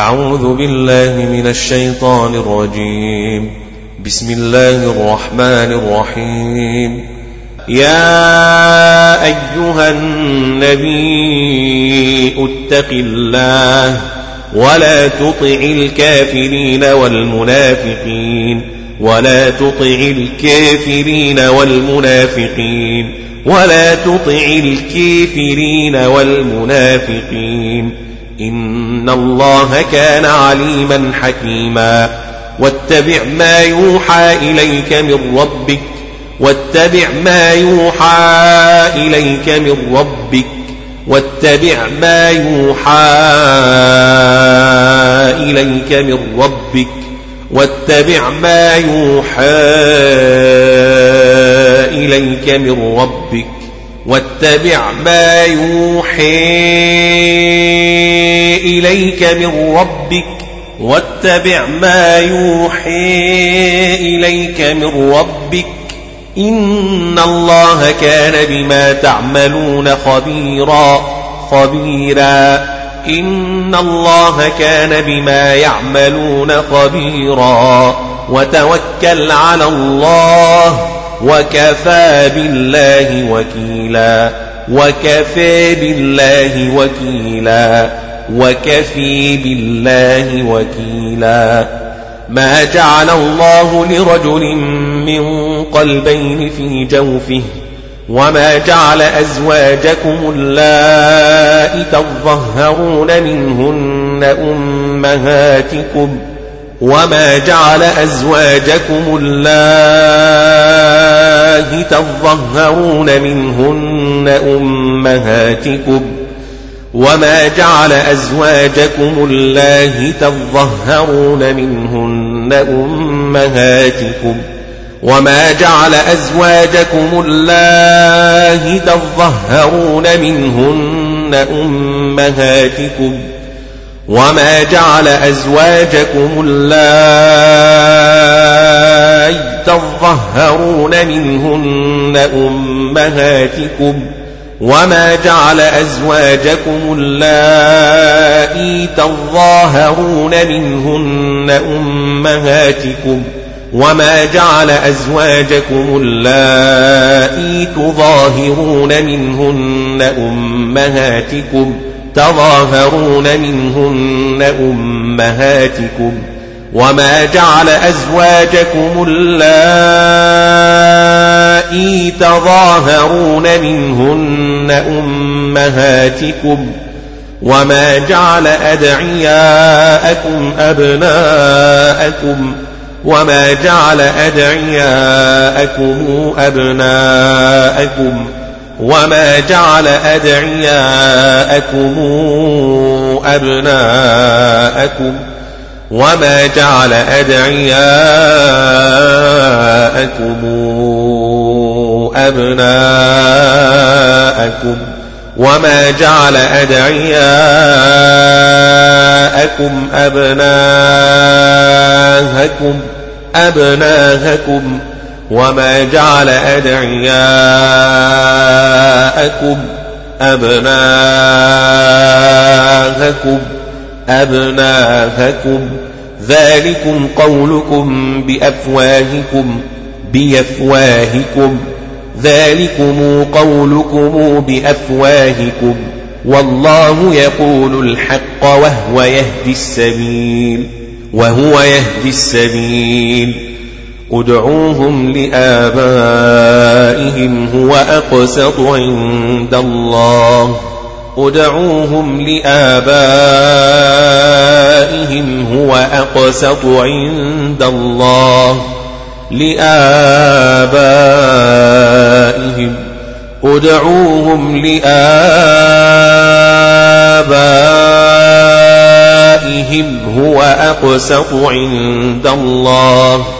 أعوذ بالله من الشيطان الرجيم. بسم الله الرحمن الرحيم. يا أيها النبي اتق الله ولا تطع الكافرين والمنافقين ولا تطع الكافرين والمنافقين ولا تطع الكافرين والمنافقين إن الله كان عليما حكيما واتبع ما يوحى إليك من ربك واتبع ما يوحى إليك من ربك واتبع ما يوحى إليك من ربك واتبع ما يوحى إليك من ربك واتبع ما يوحى إليك من ربك واتبع ما يوحى إليك من ربك. إن الله كان بما تعملون خبيرا خبيرا. إن الله كان بما يعملون خبيرا. وتوكل على الله. وكفى بالله وكيلا. وكفى بالله وكيلا. وكفي بالله وكيلا. ما جعل الله لرجل من قلبين في جوفه. وما جعل أزواجكم اللائي تظهرون منهن أمهاتكم. وما جعل أزواجكم اللائي تظهرون منهن أمهاتكم وما جعل أزواجكم الله تظهرون منهن أمهاتكم وما جعل أزواجكم الله تظهرون منهن أمهاتكم وما جعل أزواجكم الله تظهرون منهن أمهاتكم وما جعل أزواجكم اللائي تظاهرون منهن أمهاتكم وما جعل أزواجكم اللائي تظاهرون منهن أمهاتكم تظاهرون منهن أمهاتكم وما جعل أزواجكم اللائي تظاهرون منهن أمهاتكم وما جعل أدعياءكم أبناءكم وما جعل أدعياءكم أبناءكم وما جعل أدعياءكم أبناءكم وما جعل أدعياءكم أبناءكم وما جعل أدعياءكم أبناءكم أبناءكم وما جعل أدعياءكم أبناءكم أبناءكم ذلكم قولكم بأفواهكم بأفواهكم ذلكم قولكم بأفواهكم والله يقول الحق وهو يهدي السبيل وهو يهدي السبيل ادعوهم لآبائهم هو أقسط عند الله. ادعوهم لآبائهم هو أقسط عند الله. لآبائهم ادعوهم لآبائهم هو أقسط عند الله.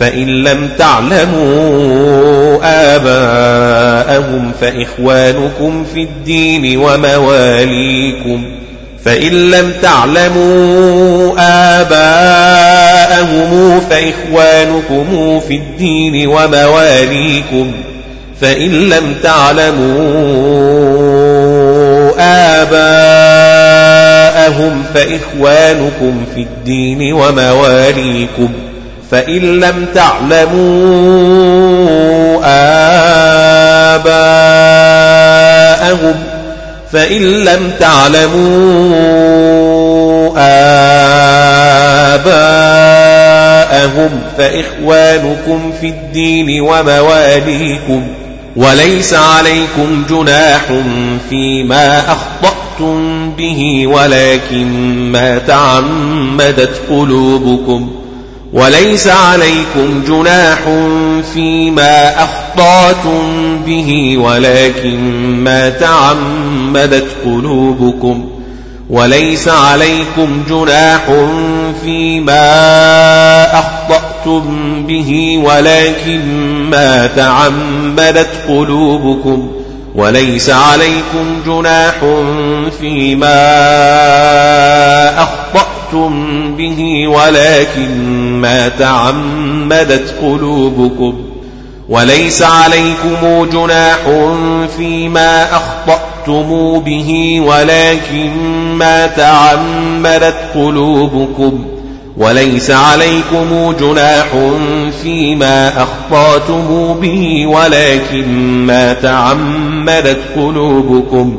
فإن لم تعلموا آباءهم فإخوانكم في الدين ومواليكم. فإن لم تعلموا آباءهم فإخوانكم في الدين ومواليكم. فإن لم تعلموا آباءهم فإخوانكم في الدين ومواليكم. فإن لم تعلموا آباءهم فإن لم تعلموا آباءهم فإخوانكم في الدين ومواليكم وليس عليكم جناح فيما أخطأتم به ولكن ما تعمدت قلوبكم. وليس عليكم جناح فيما أخطأتم به ولكن ما تعمدت قلوبكم. وليس عليكم جناح فيما أخطأتم به ولكن ما تعمدت قلوبكم. وليس عليكم جناح فيما أخطأتم به ولكن ما تعمدت قلوبكم وليس عليكم جناح فيما أخطأتم به ولكن ما تعمدت قلوبكم وليس عليكم جناح فيما أخطأتم به ولكن ما تعمدت قلوبكم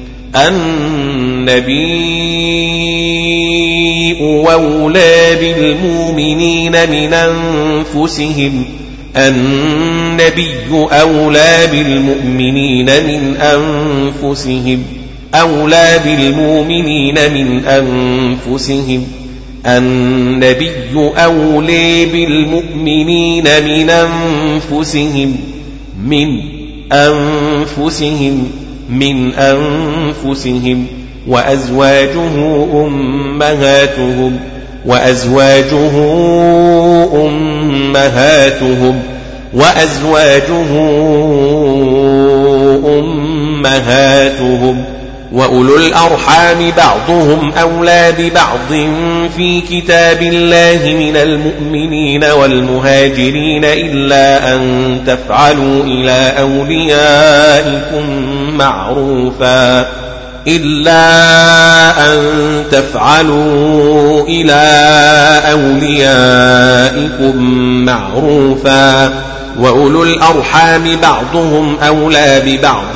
النبي أولى بالمؤمنين من أنفسهم النبي أولى بالمؤمنين من أنفسهم أولى بالمؤمنين من أنفسهم النبي أولى بالمؤمنين من أنفسهم من أنفسهم من أنفسهم وأزواجه أمهاتهم وأزواجه أمهاتهم وأزواجه أمهاتهم وأولو الأرحام بعضهم أولى ببعض في كتاب الله من المؤمنين والمهاجرين إلا أن تفعلوا إلى أوليائكم معروفا إلا أن تفعلوا إلى أوليائكم معروفا وأولو الأرحام بعضهم أولى ببعض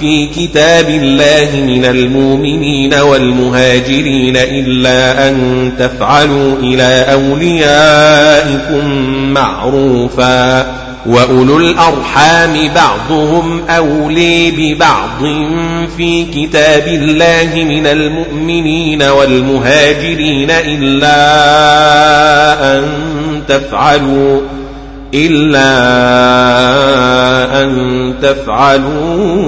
في كتاب الله من المؤمنين والمهاجرين إلا أن تفعلوا إلى أوليائكم معروفا وأولو الأرحام بعضهم أولي ببعض في كتاب الله من المؤمنين والمهاجرين إلا أن تفعلوا إلا أن تفعلوا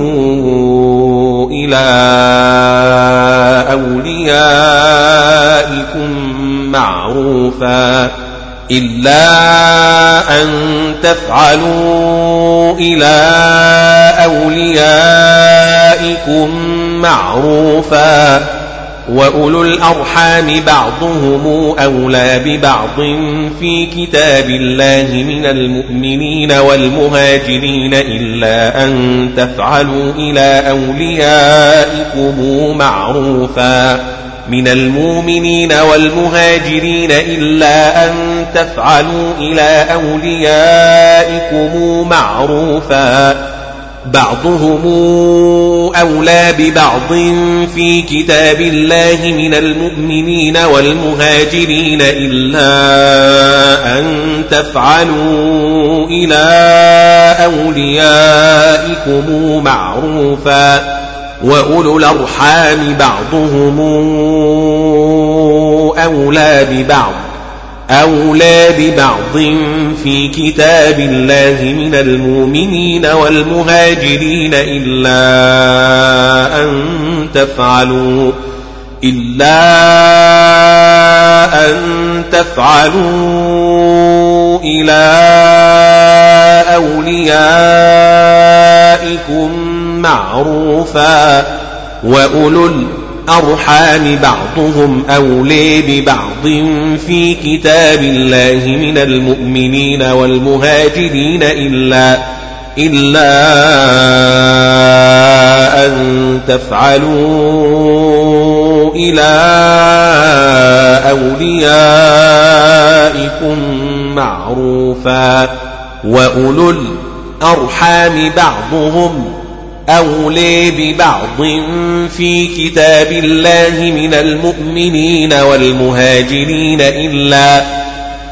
إلى أوليائكم معروفا إلا أن تفعلوا إلى أوليائكم معروفا. وأولو الأرحام بعضهم أولى ببعض في كتاب الله من المؤمنين والمهاجرين إلا أن تفعلوا إلى أوليائكم معروفا من المؤمنين والمهاجرين إلا أن تفعلوا إلى أوليائكم معروفا بعضهم أولى ببعض في كتاب الله من المؤمنين والمهاجرين إلا أن تفعلوا إلى أوليائكم معروفا وأولو الأرحام بعضهم أولى ببعض أولى ببعض في كتاب الله من المؤمنين والمهاجرين إلا أن تفعلوا إلا أن تفعلوا إلى أوليائكم معروفا وأولو الأرحام بعضهم أولي ببعض في كتاب الله من المؤمنين والمهاجرين إلا إلا أن تفعلوا إلى أوليائكم معروفا وأولو الأرحام بعضهم أولي ببعض في كتاب الله من المؤمنين والمهاجرين إلا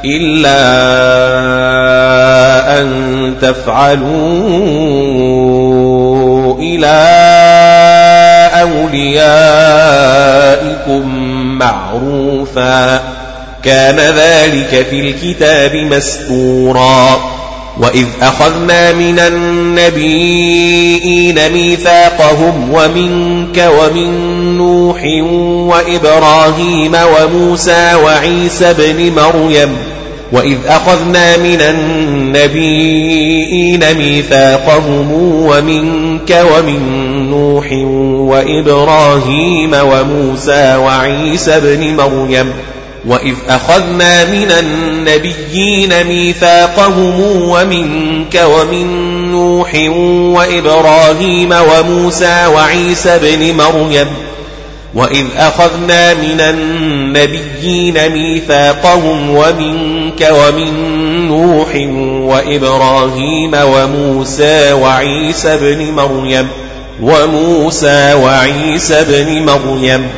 إلا أن تفعلوا إلى أوليائكم معروفا. كان ذلك في الكتاب مسطورا وإذ أخذنا من النبيين ميثاقهم ومنك ومن نوح وإبراهيم وموسى وعيسى بن مريم وإذ أخذنا من النبيين ميثاقهم ومنك ومن نوح وإبراهيم وموسى وعيسى بن مريم وإذ أخذنا من النبيين ميثاقهم ومنك ومن نوح وإبراهيم وموسى وعيسى بن مريم وإذ أخذنا من النبيين ميثاقهم ومنك ومن نوح وإبراهيم وموسى وعيسى بن مريم وموسى وعيسى بن مريم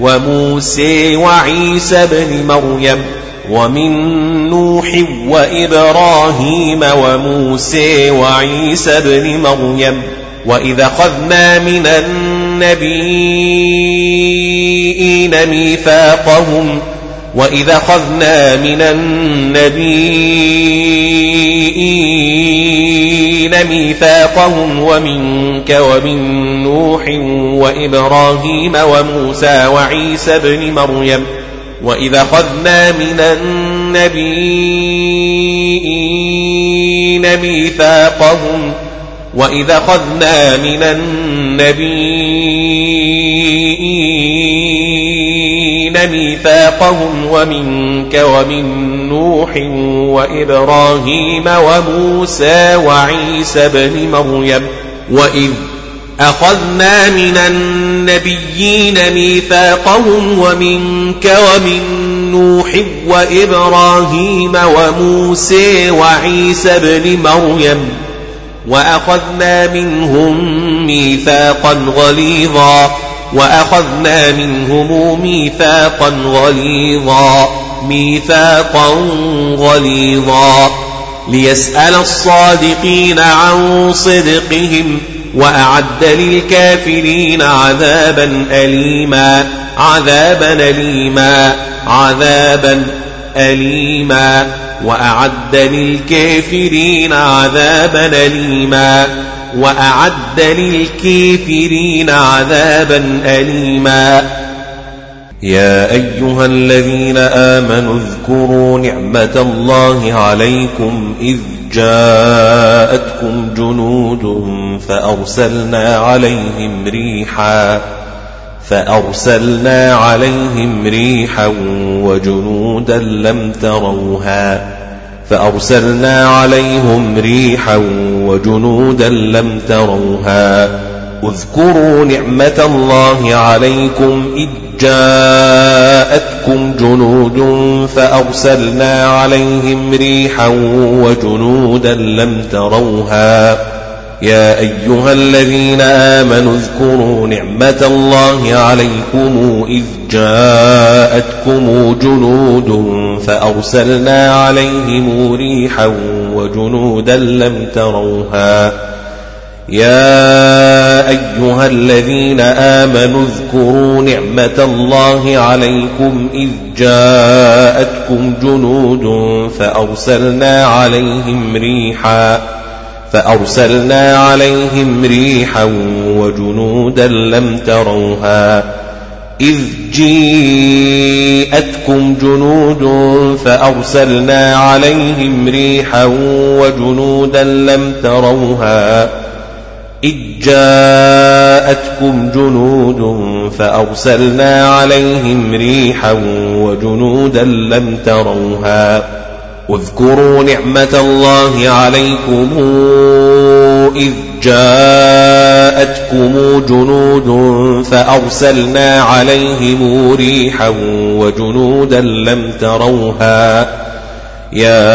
وموسى وعيسى بن مريم ومن نوح وإبراهيم وموسى وعيسى بن مريم وإذا أخذنا من النبيين ميثاقهم وإذا أخذنا من النبيين ميثاقهم ومنك ومن نوح وإبراهيم وموسى وعيسى بن مريم وإذا أخذنا من النبيين ميثاقهم وإذا أخذنا من النبيين ميثاقهم ومنك ومن نوح وإبراهيم وموسى وعيسى بن مريم وإذ أخذنا من النبيين ميثاقهم ومنك ومن نوح وإبراهيم وموسى وعيسى بن مريم وأخذنا منهم ميثاقا غليظا وأخذنا منهم ميثاقا غليظا ميثاقا غليظا. ليسأل الصادقين عن صدقهم وأعد للكافرين عذابا أليما عذابا أليما عذابا أليما. وأعد للكافرين عذابا أليما. وأعد للكافرين عذابا أليما. يا أيها الذين آمنوا اذكروا نعمة الله عليكم إذ جاءتكم جنود فأرسلنا عليهم ريحا فأرسلنا عليهم ريحا وجنودا لم تروها. فأرسلنا عليهم ريحا وجنودا لم تروها. اذكروا نعمة الله عليكم إذ جاءتكم جنود فأرسلنا عليهم ريحا وجنودا لم تروها. يا أيها الذين آمنوا اذكروا نعمة الله عليكم إذ جاءتكم جنود فأرسلنا عليهم ريحا وجنودا لم تروها. يا أيها الذين آمنوا اذكروا نعمة الله عليكم إذ جاءتكم جنود فأرسلنا عليهم ريحا فأرسلنا عليهم ريحا وجنودا لم تروها. إذ جيءتكم جنود فأرسلنا عليهم ريحا وجنودا لم تروها إذ جاءتكم جنود فأرسلنا عليهم ريحا وجنودا لم تروها واذكروا نعمة الله عليكم إذ جاءتكم جنود فأرسلنا عليهم ريحا وجنودا لم تروها. يا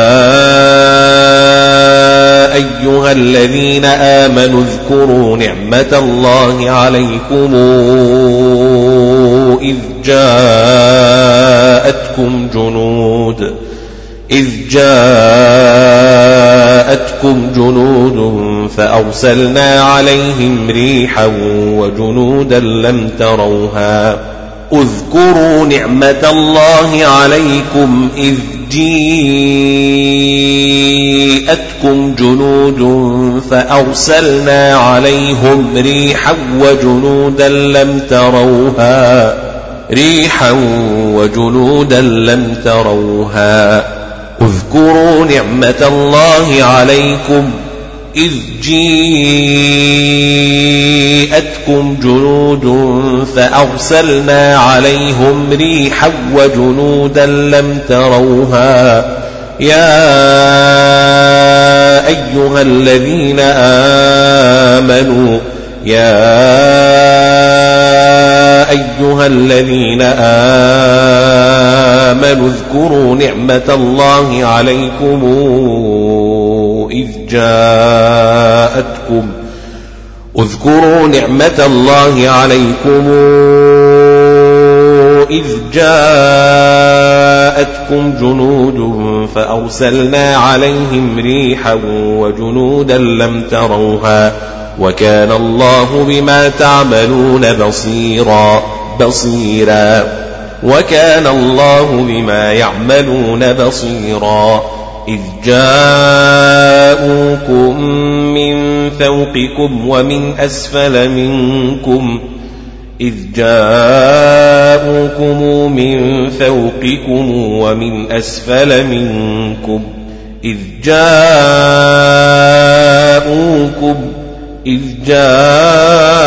أيها الذين آمنوا اذكروا نعمة الله عليكم إذ جاءتكم جنود إذ جاءتكم جنود فأرسلنا عليهم ريحا وجنودا لم تروها. اذكروا نعمة الله عليكم إذ جيءتكم جنود فأرسلنا عليهم ريحا وجنودا لم تروها. ريحا وجنودا لم تروها. اذكروا نعمة الله عليكم إذ جيءتكم جنود فأرسلنا عليهم ريحا وجنودا لم تروها يا أيها الذين آمنوا يا أيها الذين آمنوا اذكروا نعمة الله عليكم إذ جاءتكم اذكروا نعمة الله عليكم إذ جاءتكم جنود فأرسلنا عليهم ريحا وجنودا لم تروها وكان الله بما تعملون بصيرا بصيرا. وكان الله بما يعملون بصيرا. إذ جاءوكم من فوقكم ومن أسفل منكم إذ جاءوكم من فوقكم ومن أسفل منكم إذ جاءوكم إذ جاءوكم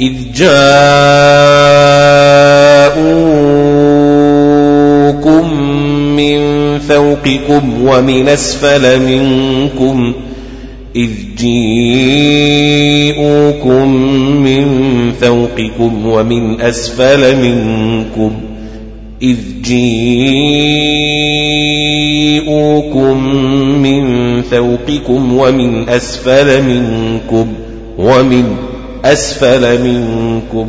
إذ جاءوكم من فوقكم ومن أسفل منكم إذ جيءوكم من فوقكم ومن أسفل منكم إذ جيءوكم من فوقكم ومن أسفل منكم ومن أسفل منكم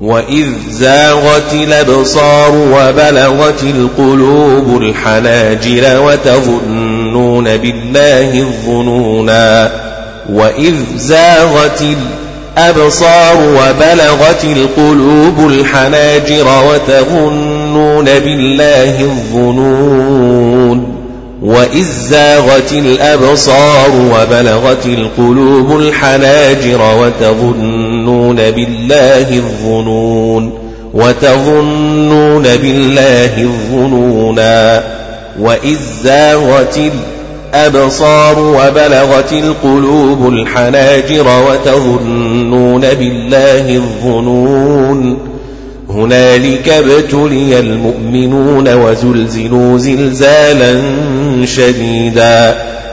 وإذ زاغت الأبصار وبلغت القلوب الحناجر وتظنون بالله الظنونا وإذ زاغت الأبصار وبلغت القلوب الحناجر وتظنون بالله الظنون وإذ زاغت الأبصار وبلغت القلوب الحناجر وتظنون بالله الظنون وتظنون بالله الظنونا وإذ زاغت الأبصار وبلغت القلوب الحناجر وتظنون بالله الظنون هنالك ابتلي المؤمنون وزلزلوا زلزالا شديدا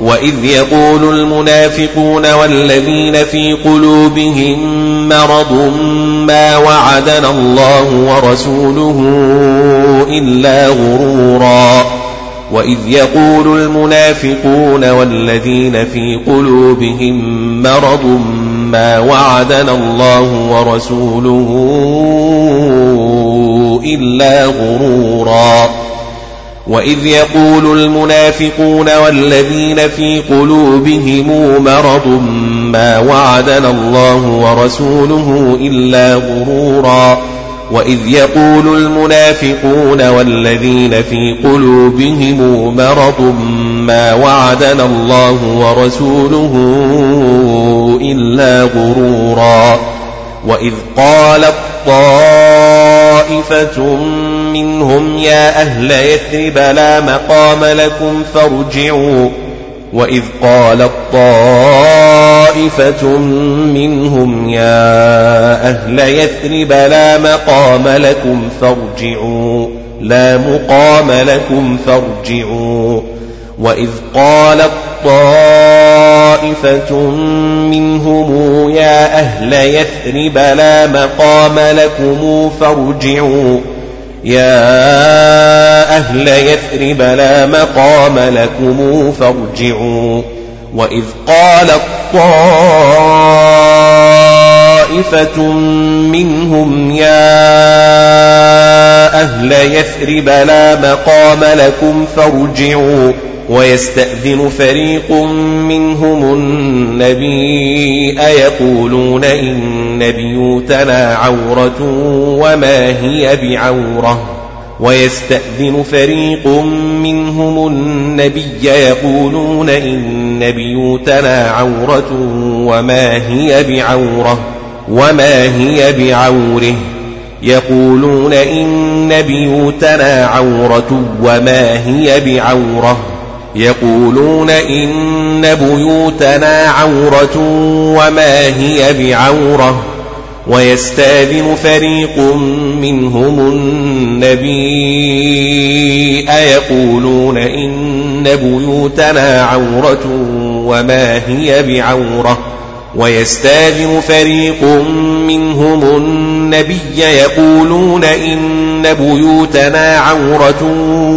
وإذ يقول المنافقون والذين في قلوبهم مرض ما وعدنا الله ورسوله إلا غرورا. وإذ يقول المنافقون والذين في قلوبهم مرض ما وعدنا الله ورسوله إلا غرورا. وإذ يقول المنافقون والذين في قلوبهم مرض ما وعدنا الله ورسوله إلا غرورا وإذ يقول المنافقون والذين في قلوبهم مرض ما وعدنا الله ورسوله إلا غرورا وإذ قالت طائفة منهم يا أهل يثرب لا مقام لكم فارجعوا. وإذ قالت طائفة منهم يا أهل يثرب لا مقام لكم فارجعوا. لا مقام لكم فارجعوا. وإذ قالت طائفة منهم يا أهل يثرب لا مقام لكم فارجعوا. يا أهل يثرب لا مقام لكم فارجعوا وإذ قالت طائفة منهم يا أهل يثرب لا مقام لكم فارجعوا ويستأذن فريق منهم النبي أيقولون إن بيوتنا عورة وما هي بعورة. ويستأذن فريق منهم النبي يقولون إن بيوتنا عورة وما هي بعورة وما هي بعوره. يقولون إن بيوتنا عورة وما هي بعورة. يقولون إن بيوتنا عورة وما هي بعورة ويستأذن فريق منهم النبي أيقولون إن بيوتنا عورة وما هي بعورة ويستأذن فريق منهم النبي يقولون إن بيوتنا عورة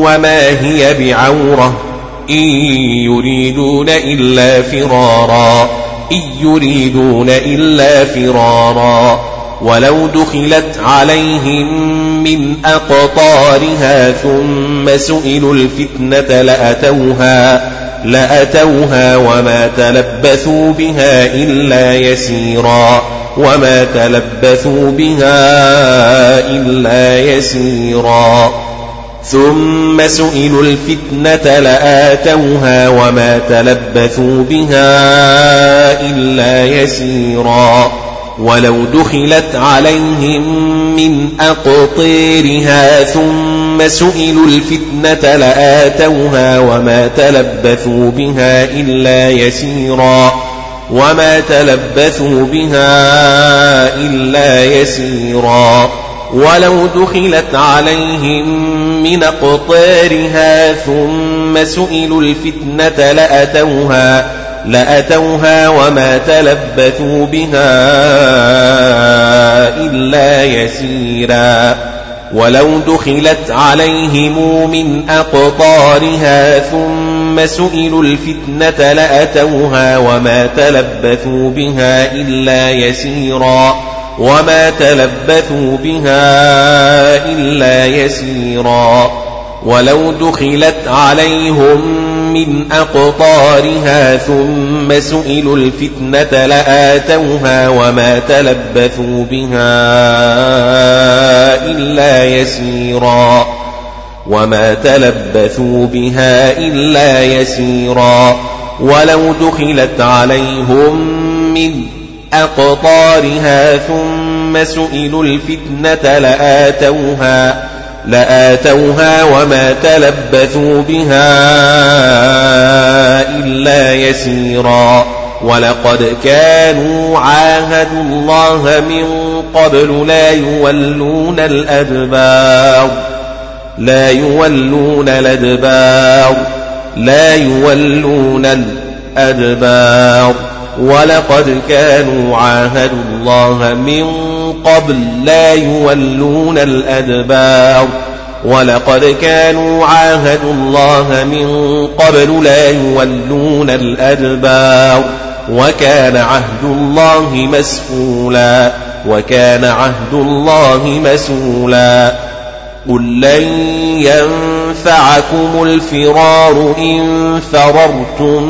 وما هي بعورة إن يريدون إلا فرارا. إن يريدون إلا فرارا. ولو دخلت عليهم من أقطارها ثم سئلوا الفتنة لأتوها لأتوها وما تلبثوا بها إلا يسيرا. وما تلبثوا بها إلا يسيرا. ثم سئلوا الفتنة لآتوها وما تلبثوا بها إلا يسيرا. ولو دخلت عليهم من أقطيرها ثم سئلوا الفتنة لآتوها وما تلبثوا بها إلا يسيرا. وما تلبثوا بها إلا يسيرا. ولو دخلت عليهم من أقطارها ثم سئلوا الفتنة لأتوها لأتوها وما تلبثوا بها إلا يسيرا. ولو دخلت عليهم من أقطارها ثم سئلوا الفتنة لأتوها وما تلبثوا بها إلا يسيرا. وما تلبثوا بها إلا يسيرا ولو دخلت عليهم من أقطارها ثم سئلوا الفتنة لآتوها وما تلبثوا بها إلا يسيرا وما تلبثوا بها إلا يسيرا ولو دخلت عليهم من أقطارها ثم سئلوا الفتنة لآتوها لآتوها وما تلبثوا بها إلا يسيرا. ولقد كانوا عاهدوا الله من قبل لا يولون الأدبار لا يولون الأدبار لا يولون الأدبار. ولقد كانوا عاهدوا الله من قبل لا يولون الأدبار. ولقد كانوا عاهدوا الله من قبل لا يولون الأدبار. وكان عهد الله مسؤولا. وكان عهد الله مسؤولا. قل لن ينفعكم الفرار إن فررتم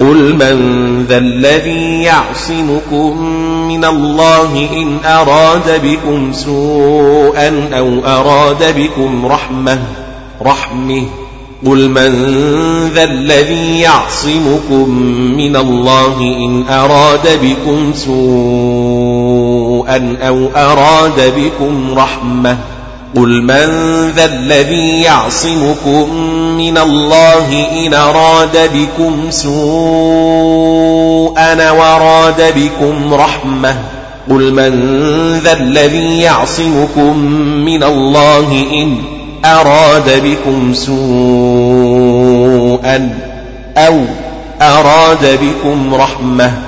قل من ذا الذي يعصمكم من الله إن أراد بكم سوءا أو أراد بكم رحمة رحمه. قل من ذا الذي يعصمكم من الله إن أراد بكم سوءا أو أراد بكم رحمة قل من ذا الذي يعصمكم من الله إن أراد بكم سوءا وراد بكم رحمة قل من ذا الذي يعصمكم من الله إن أراد بكم سوءا أو أراد بكم رحمة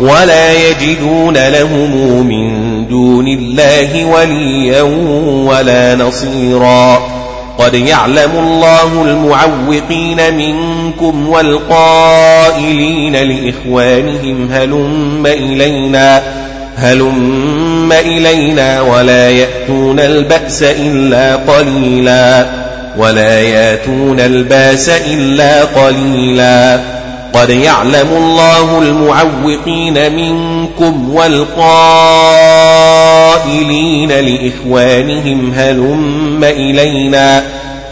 ولا يجدون لهم من دون الله وليا ولا نصيرا. قد يعلم الله المعوقين منكم والقائلين لإخوانهم هلم إلينا هلم إلينا ولا يأتون البأس إلا قليلا ولا يأتون البأس إلا قليلا. قد يعلم الله المعوقين منكم والقائلين لإخوانهم هلم إلينا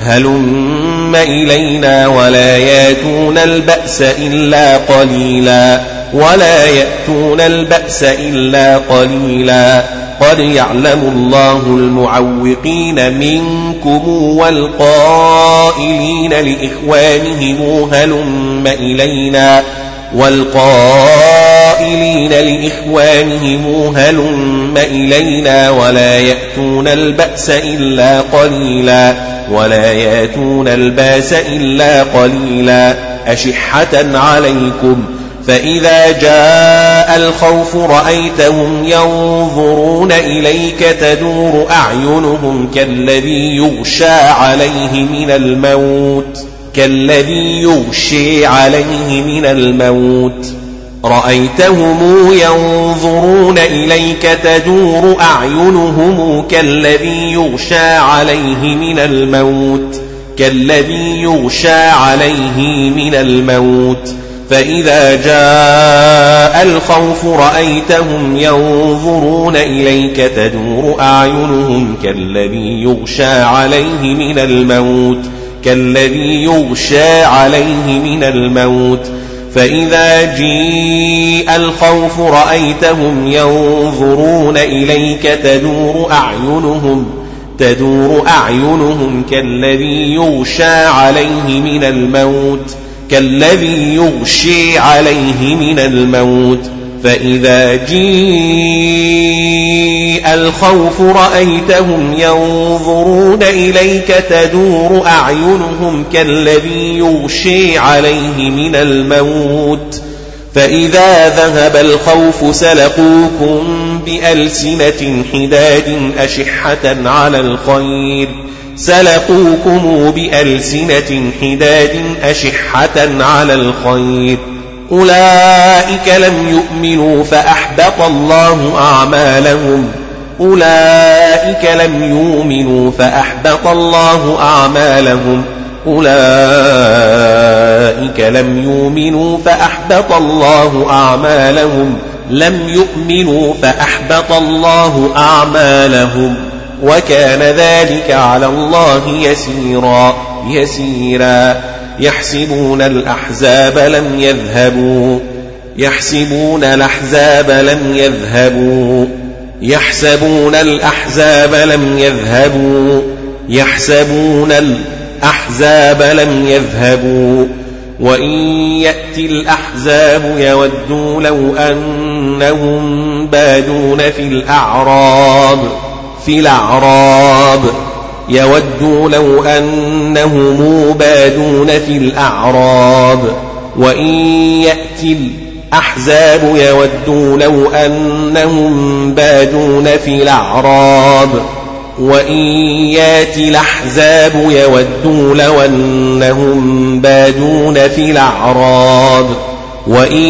هلم إلينا ولا ياتون البأس إلا قليلا ولا يأتون البأس إلا قليلا. قد يعلم الله المعوقين منكم والقائلين لإخوانهم هلم إلينا والقائلين لإخوانهم هلم إلينا ولا يأتون البأس إلا قليلا ولا يأتون الباس إلا قليلا أشحة عليكم فإذا جاء الخوف رأيتهم ينظرون إليك تدور أعينهم كالذي يغشى عليه من الموت كالذي يغشي عليه من الموت رأيتهم ينظرون إليك تدور أعينهم كالذي يغشى عليه من الموت كالذي يغشى عليه من الموت فإذا جاء الخوف رأيتهم ينظرون إليك تدور أعينهم كالذي يغشى عليه من الموت كالذي يغشى عليه من الموت. فإذا جيء الخوف رأيتهم ينظرون إليك تدور أعينهم تدور أعينهم كالذي يغشى عليه من الموت. كالذي يغشي عليه من الموت فإذا جيء الخوف رأيتهم ينظرون إليك تدور أعينهم كالذي يغشي عليه من الموت. فإذا ذهب الخوف سلقوكم بألسنة حداد أشحة على الخير. سلقوكم بألسنة حداد أشحة على الخير أولئك لم يؤمنوا فأحبط الله أعمالهم أولئك لم يؤمنوا فأحبط الله أعمالهم أولئك لم يؤمنوا فأحبط الله أعمالهم لم يؤمنوا فأحبط الله أعمالهم وكان ذلك على الله يسيرا يسيرا. يحسبون الأحزاب لم يذهبوا. يحسبون الأحزاب لم يذهبوا. يحسبون الأحزاب لم يذهبوا. يحسبون الأحزاب لم يذهبوا. وإن يأتي الأحزاب يودوا لو أنهم بادون في الأعراب. في الأعراب يودوا لو أنهم بادون في الأعراب وإن يأتي الأحزاب يودوا لو أنهم بادون في الأعراب وإن يأتي الأحزاب يودوا لو أنهم بادون في الأعراب وإن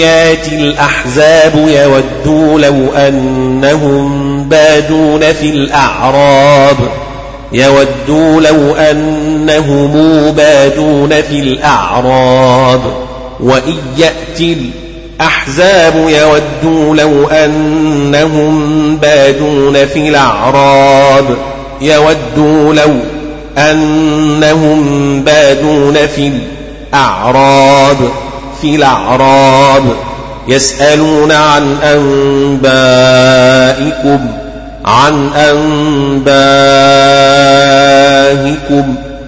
يأتي الأحزاب يودوا لو أنهم بادون في الأعراب يودوا لو أنهم بادون في الأعراب وإن يأتي الأحزاب يودوا لو أنهم بادون في الأعراب يودوا لو أنهم بادون في الأعراب في الأعراب يسألون عن أنبائكم عن أنباهكم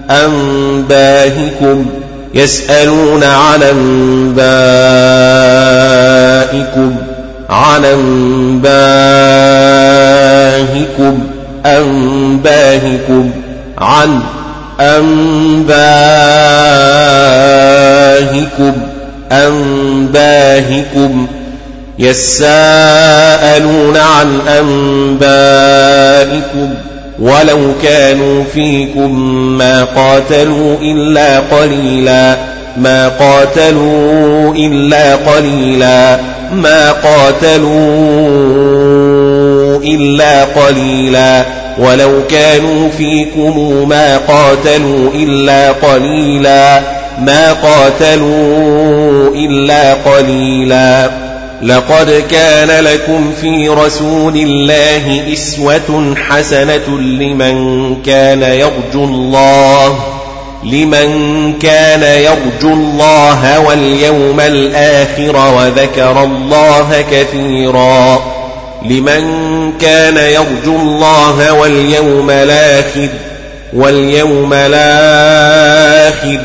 أنباهكم. يسألون عن أنبائكم عن أنباهكم أنباهكم عن أنباهكم. أنباهكم يساءلون عن أنبائكم ولو كانوا فيكم ما قاتلوا إلا قليلا ما قاتلوا إلا قليلا ما قاتلوا إلا قليلا ولو كانوا فيكم ما قاتلوا إلا قليلا. ما قاتلوا إلا قليلا. لقد كان لكم في رسول الله إسوة حسنة لمن كان يرجو الله لمن كان يرجو الله واليوم الآخر وذكر الله كثيرا لمن كان يرجو الله واليوم الآخر واليوم الآخر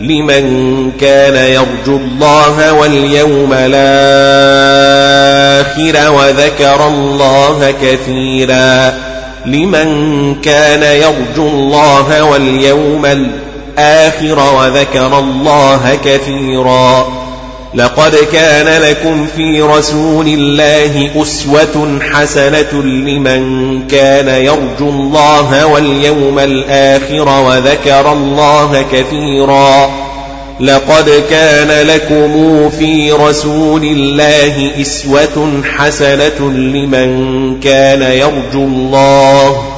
لمن كان يرجو الله واليوم الآخر وذكر الله كثيرا لمن كان يرجو الله واليوم الآخر وذكر الله كثيرا لقد كان لكم في رسول الله أسوة حسنة لمن كان يرجو الله واليوم الآخر وذكر الله كثيرا. لقد كان لكم في رسول الله إسوة حسنة لمن كان يرجو الله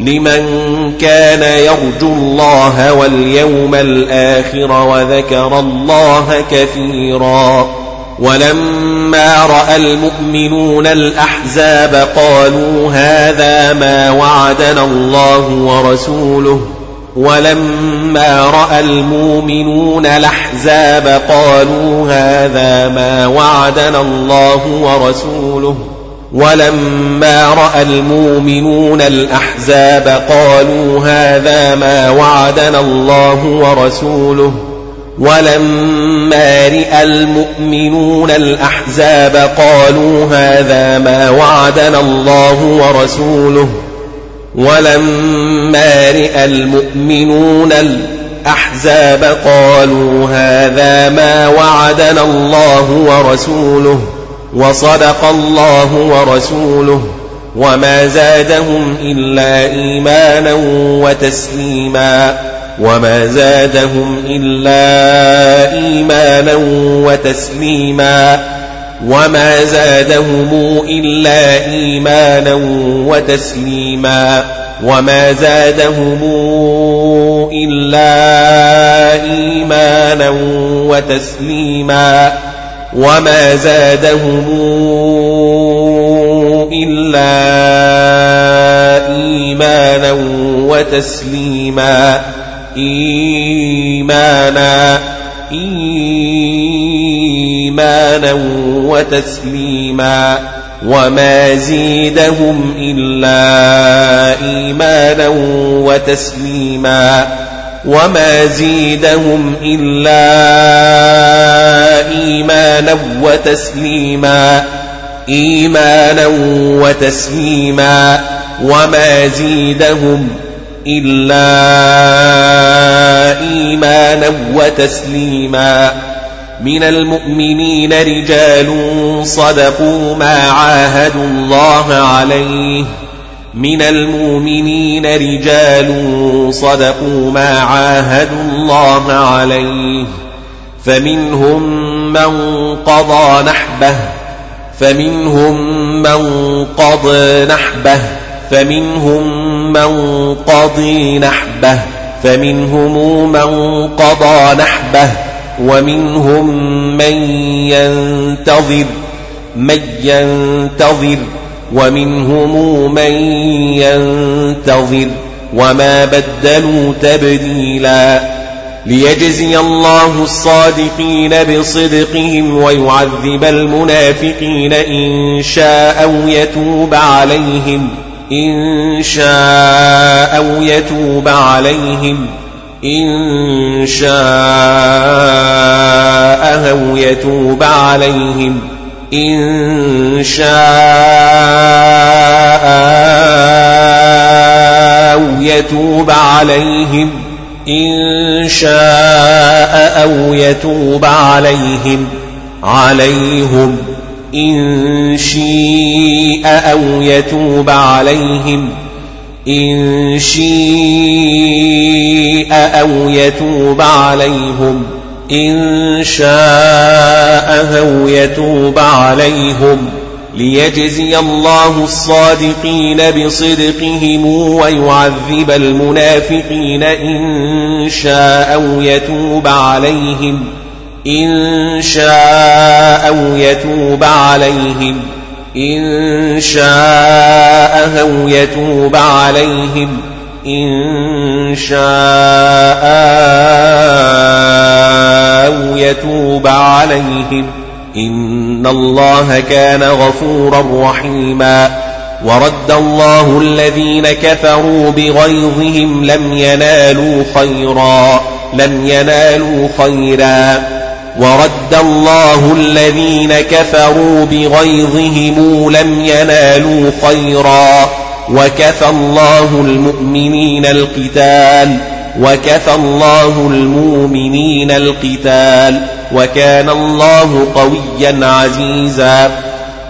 لمن كان يرجو الله واليوم الآخر وذكر الله كثيرا ولما رأى المؤمنون الأحزاب قالوا هذا ما وعدنا الله ورسوله ولما رأى المؤمنون الأحزاب قالوا هذا ما وعدنا الله ورسوله ولما رأى المؤمنون الأحزاب قالوا هذا ما وعدنا الله ورسوله. ولما رأى المؤمنون الأحزاب قالوا هذا ما وعدنا الله ورسوله. ولما رأى المؤمنون الأحزاب قالوا هذا ما وعدنا الله ورسوله. وصدق الله ورسوله وما زادهم إلا إيمانا وتسليما وما زادهم إلا إيمانا وتسليما وما زادهم إلا إيمانا وتسليما وما زادهم إلا إيمانا وتسليما وما زادهم إلا إيمانا وتسليما إيمانا إيمانا وتسليما وما زيدهم إلا إيمانا وتسليما وما زيدهم إلا إيمانا وتسليما إيمانا وتسليما وما زيدهم إلا إيمانا وتسليما. من المؤمنين رجال صدقوا ما عاهدوا الله عليه من المؤمنين رجال صدقوا ما عاهدوا الله عليه فمنهم من قضى نحبه فمنهم من قضى نحبه فمنهم من قضي نحبه فمنهم من قضى نحبه ومنهم من ينتظر من ينتظر ومنهم من ينتظر وما بدلوا تبديلا ليجزي الله الصادقين بصدقهم ويعذب المنافقين إن شاء أو يتوب عليهم إن شاء أو يتوب عليهم إن شاء أو يتوب عليهم إن شاء أو يتوب عليهم. إن شاء أو يتوب عليهم. عليهم. إن شيء أو يتوب عليهم. إن شيء أو يتوب عليهم. إن شاء أو يتوب عليهم ليجزي الله الصادقين بصدقهم ويعذب المنافقين إن شاء أو يتوب عليهم إن شاء أو يتوب عليهم إن شاء أو يتوب عليهم إن شاء أو يتوب عليهم إن الله كان غفورا رحيما ورد الله الذين كفروا بغيظهم لم ينالوا خيرا لم ينالوا خيرا. ورد الله الذين كفروا بغيظهم لم ينالوا خيرا. وكفى الله المؤمنين القتال وكفى الله المؤمنين القتال وكان الله قويا عزيزا.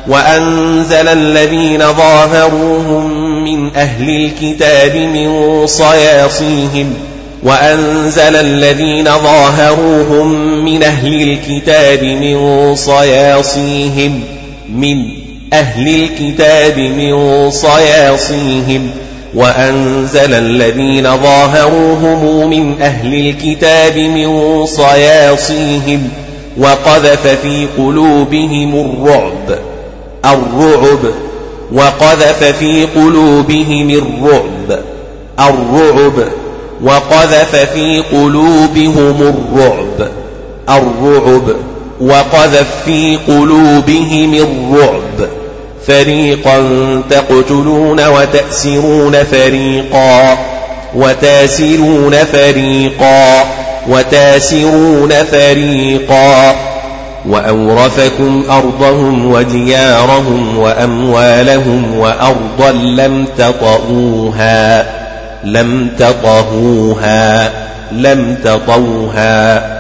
وأنزل الذين ظاهروهم من أهل الكتاب من صياصيهم وأنزل الذين ظاهروهم من أهل الكتاب من صياصيهم من أهل الكتاب من صياصيهم وأنزل الذين ظاهروهم من أهل الكتاب من صياصيهم وقذف في قلوبهم الرعب الرعب وقذف في قلوبهم الرعب الرعب وقذف في قلوبهم الرعب الرعب وقذف في قلوبهم الرعب. فريقا تقتلون وتأسرون فريقا وتأسرون فريقا وتأسرون فريقا. وأورثكم أرضهم وديارهم وأموالهم وأرضا لم تطئوها لم تطهوها لم تطوها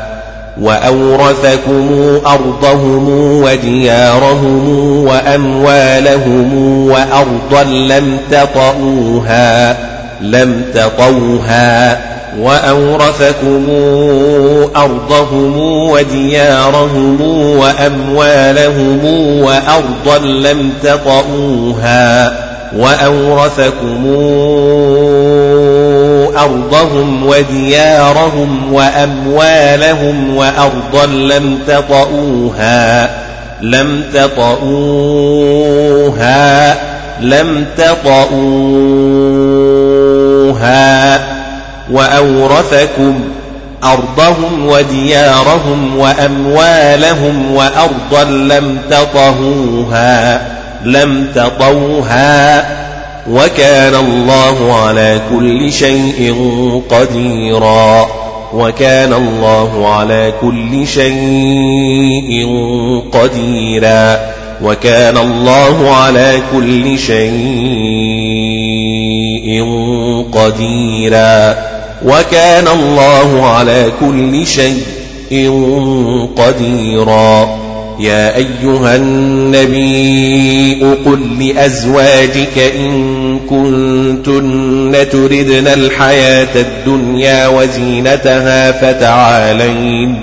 وأورثكم أرضهم وديارهم وأموالهم وأرضا لم تطئوها لم تطوها وأورثكم أرضهم وديارهم وأموالهم وأرضا لم تطئوها. وأورثكم أرضهم وديارهم وأموالهم وأرضا لم تطئوها لم تطئوها لم تطئوها. وأورثكم أرضهم وديارهم وأموالهم وأرضا لم تطهوها لم تطوها وكان الله على كل شيء قديرا. وكان الله على كل شيء قديرا. وكان الله على كل شيء قديرا. وكان الله على كل شيء قديرا. يا أيها النبي قل لأزواجك إن كنتن تردن الحياة الدنيا وزينتها فتعالين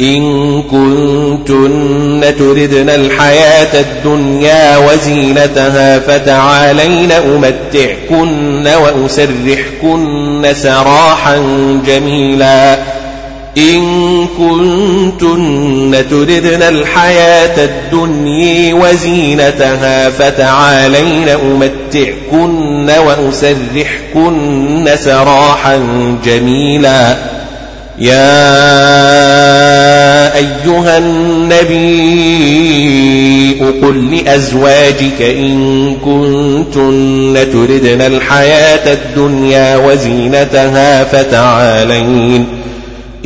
إن كنتن تردن الحياة الدنيا وزينتها فتعالين أمتعكن وأسرحكن سراحا جميلا. إن كنتن تردن الحياة الدنيا وزينتها فتعالين أمتعكن وأسرحكن سراحا جميلا. يا أيها النبي قل لأزواجك إن كنتن تردن الحياة الدنيا وزينتها فتعالين.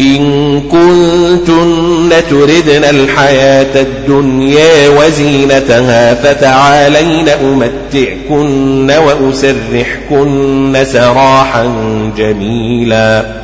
إن كنتن تردن الحياة الدنيا وزينتها فتعالين أمتعكن وأسرحكن سراحا جميلا.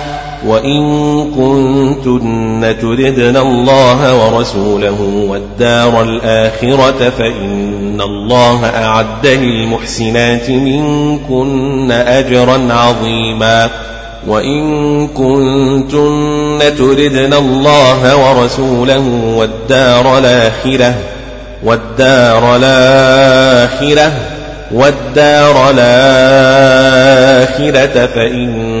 وإن كنتن تردن الله ورسوله والدار الآخرة فإن الله أعد للمحسنات منكن أجرا عظيما وإن كنتن تردن الله ورسوله والدار الآخرة والدار الآخرة والدار الآخرة فإن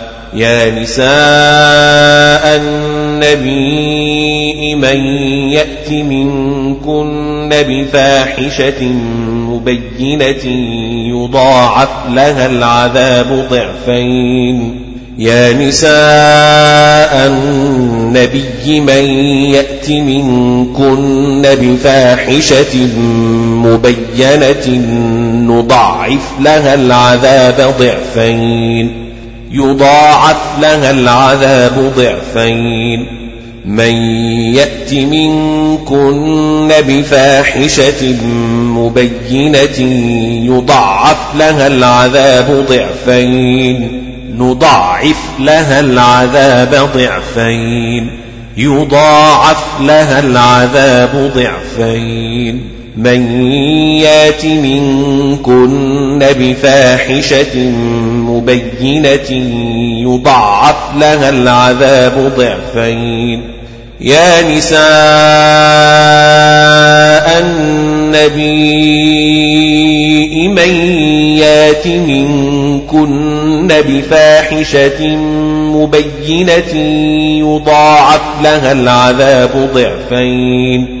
يا نساء النبي من يأت منكن بفاحشة مبينة يضاعف لها العذاب ضعفين. يا نساء النبي من يأت منكن بفاحشة مبينة نضاعف لها العذاب ضعفين. يضاعف لها العذاب ضعفين. من يأت منكن بفاحشة مبينة يضاعف لها العذاب ضعفين. نضاعف لها العذاب ضعفين. يضاعف لها العذاب ضعفين. من يات منكن بفاحشة مبينة يضاعف لها العذاب ضعفين. يا نساء النبي من يات منكن بفاحشة مبينة يضاعف لها العذاب ضعفين.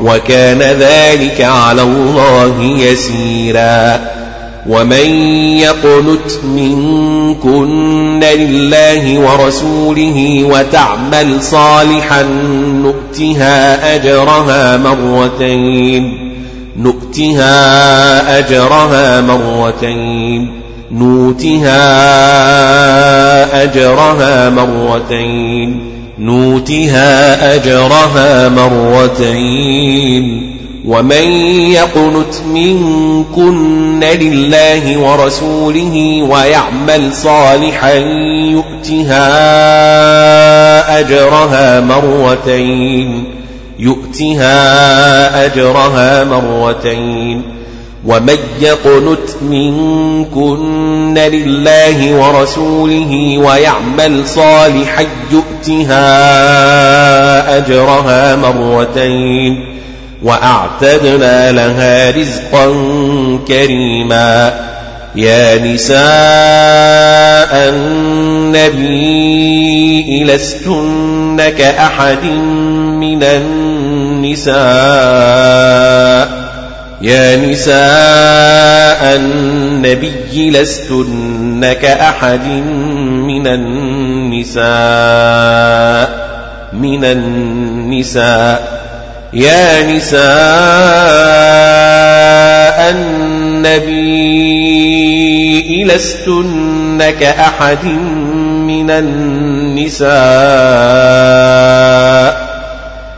وكان ذلك على الله يسيرا. ومن يقنت منكن لله ورسوله وتعمل صالحا نؤتها أجرها مرتين. نؤتها أجرها مرتين. نوتها أجرها مرتين. نوتها أجرها مرتين ومن يقنت منكن لله ورسوله ويعمل صالحا يؤتها أجرها مرتين يؤتها أجرها مرتين ومن يقنت منكن لله ورسوله ويعمل صالحا يؤتها أجرها مرتين وأعتدنا لها رزقا كريما يا نساء النبي لستن كأحد من النساء يا نساء النبي لستن كأحد من النساء من النساء. يا نساء النبي لستن كأحد من النساء.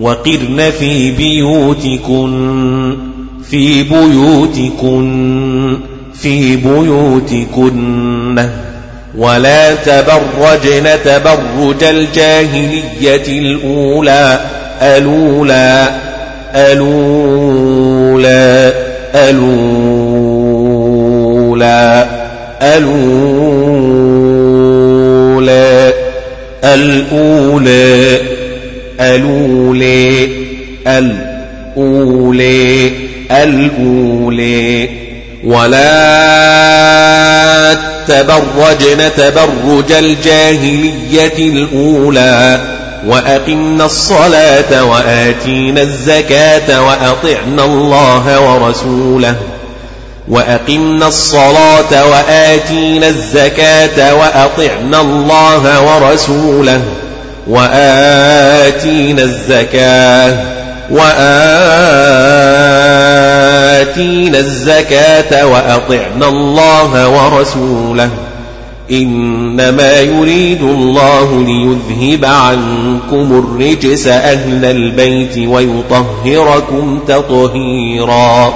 وقرن في بيوتكن في بيوتكن في بيوتكن. ولا تبرجن تبرج الجاهلية الأولى ألولا ألولا ألولا ألولا الأولى. الأولى الأولى الأولى ولا تبرجن تبرج الجاهلية الأولى وأقمنا الصلاة وآتينا الزكاة وأطعنا الله ورسوله. وأقمنا الصلاة وآتينا الزكاة وأطعنا الله ورسوله. وآتينا الزكاة وآتينا الزكاة وأطعنا الله ورسوله. إنما يريد الله ليذهب عنكم الرجس أهل البيت ويطهركم تطهيرا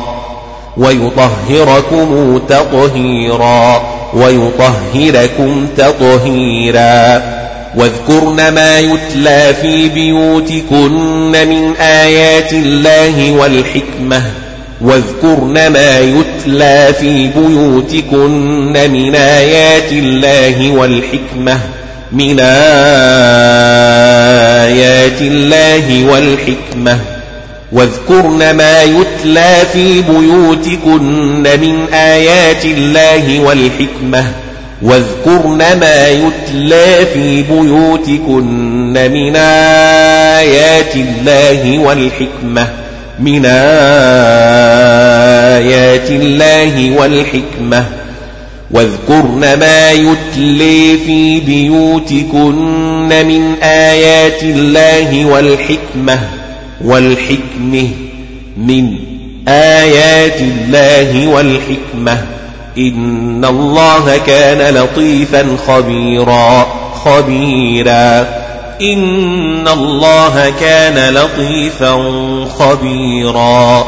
ويطهركم تطهيرا ويطهركم تطهيرا. واذكرن ما يتلى في بيوتكن من آيات الله والحكمة. واذكرن ما يتلى في بيوتكن من آيات الله والحكمة. من آيات الله والحكمة. واذكرن ما يتلى في بيوتكن من آيات الله والحكمة. واذكرن ما يتلى في بيوتكن من آيات الله والحكمة من آيات الله والحكمة. واذكرن ما يتلي في بيوتكن من آيات الله والحكمة والحكمة من آيات الله والحكمة. إن الله كان لطيفا خبيرا خبيرا. إن الله كان لطيفا خبيرا.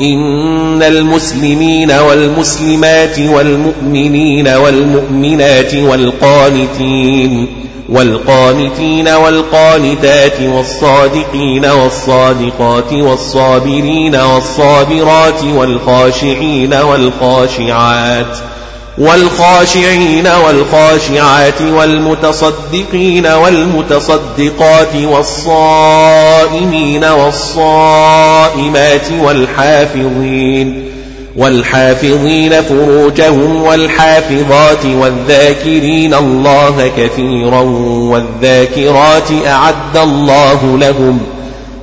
إن المسلمين والمسلمات والمؤمنين والمؤمنات والقانتين والقانتين والقانتات والصادقين والصادقات والصابرين والصابرات والخاشعين والخاشعات والخاشعين والخاشعات والمتصدقين والمتصدقات والصائمين والصائمات والحافظين والحافظين فروجهم والحافظات والذاكرين الله كثيرا والذاكرات أعد الله لهم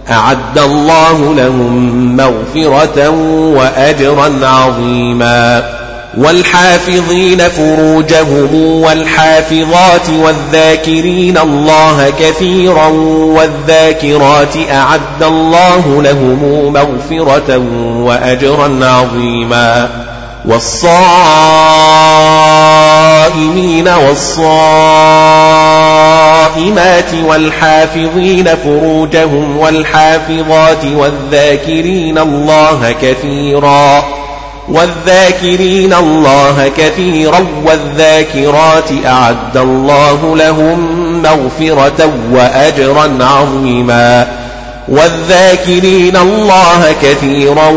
أعد الله لهم مغفرة وأجرا عظيما والحافظين فروجهم والحافظات والذاكرين الله كثيرا والذاكرات أعد الله لهم مغفرة وأجرا عظيما والصائمين والصائمات والحافظين فروجهم والحافظات والذاكرين الله كثيرا والذاكرين الله كثيرا والذاكرات أعد الله لهم مغفرة وأجرا عظيما. والذاكرين الله كثيرا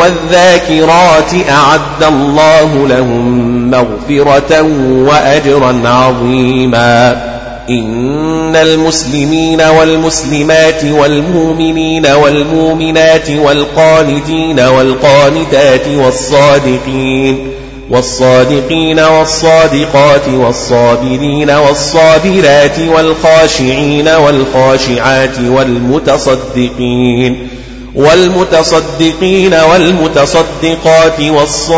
والذاكرات أعد الله لهم مغفرة وأجرا عظيما. إن المسلمين والمسلمات والمؤمنين والمؤمنات والقانتين والقانتات والصادقين والصادقين والصادقات والصابرين والصابرات والخاشعين والخاشعات والمتصدقين والمتصدقين والمتصدقات والصائمين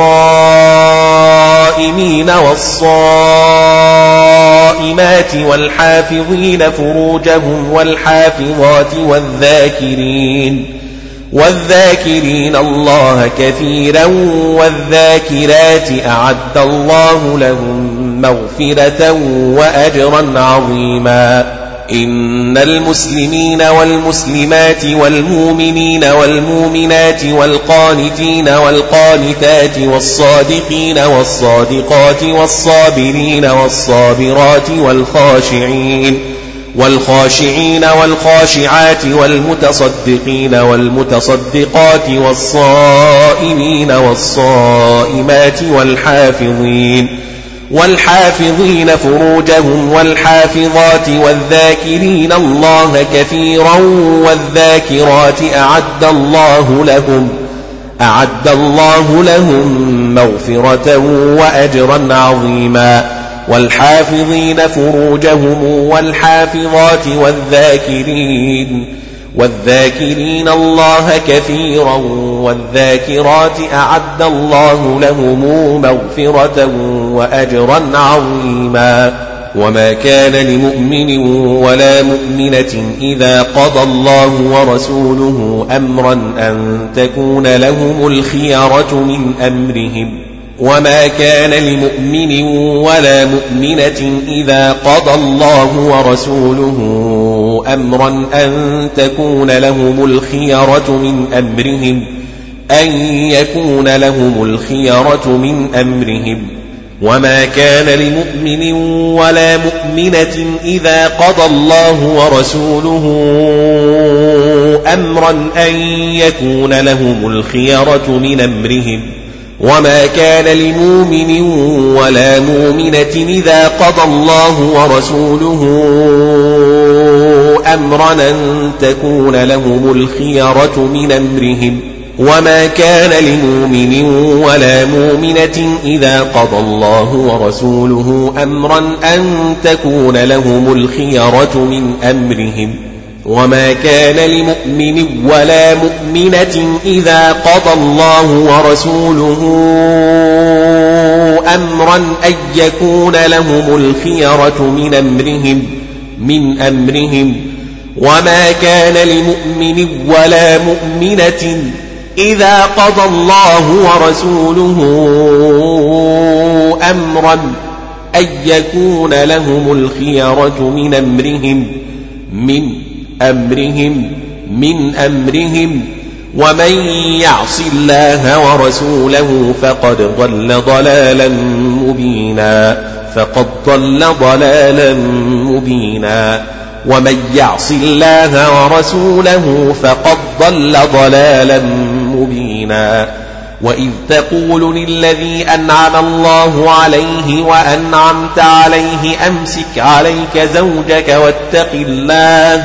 والصائمات والحافظين فروجهم والحافظات والذاكرين والذاكرين الله كثيرا والذاكرات أعد الله لهم مغفرة وأجرا عظيما إن المسلمين والمسلمات والمؤمنين والمؤمنات والقانتين والقانتات والصادقين والصادقات والصابرين والصابرات والخاشعين والخاشعين والخاشعات والمتصدقين والمتصدقات والصائمين والصائمات والحافظين والحافظين فروجهم والحافظات والذاكرين الله كثيرا والذاكرات أعد الله لهم أعد الله لهم مغفرة وأجرا عظيما والحافظين فروجهم والحافظات والذاكرين والذاكرين الله كثيرا والذاكرات أعد الله لهم مغفرة وأجرا عظيما وما كان لمؤمن ولا مؤمنة إذا قضى الله ورسوله أمرا أن تكون لهم الخيرة من أمرهم وما كان لمؤمن ولا مؤمنة إذا قضى الله ورسوله أمرا أن تكون لهم الخيرة من أمرهم أن يكون لهم الخيرة من أمرهم. وما كان لمؤمن ولا مؤمنة إذا قضى الله ورسوله أمرا أن يكون لهم الخيرة من أمرهم. وما كان لمؤمن ولا مؤمنة إذا قضى الله ورسوله أمرا أن تكون لهم الخيرة من أمرهم وما كان لمؤمن ولا مؤمنة إذا قضى الله ورسوله أمرا أن تكون لهم الخيرة من أمرهم وما كان لمؤمن ولا مؤمنة إذا قضى الله ورسوله أمرا أن يكون لهم الخيرة من أمرهم من أمرهم. وما كان لمؤمن ولا مؤمنة إذا قضى الله ورسوله أمرا أن يكون لهم الخيرة من أمرهم من أمرهم من أمرهم ومن يعص الله ورسوله فقد ضل ضلالا مبينا فقد ضل ضلالا مبينا ومن يعص الله ورسوله فقد ضل ضلالا مبينا وإذ تقول للذي أنعم الله عليه وأنعمت عليه أمسك عليك زوجك واتق الله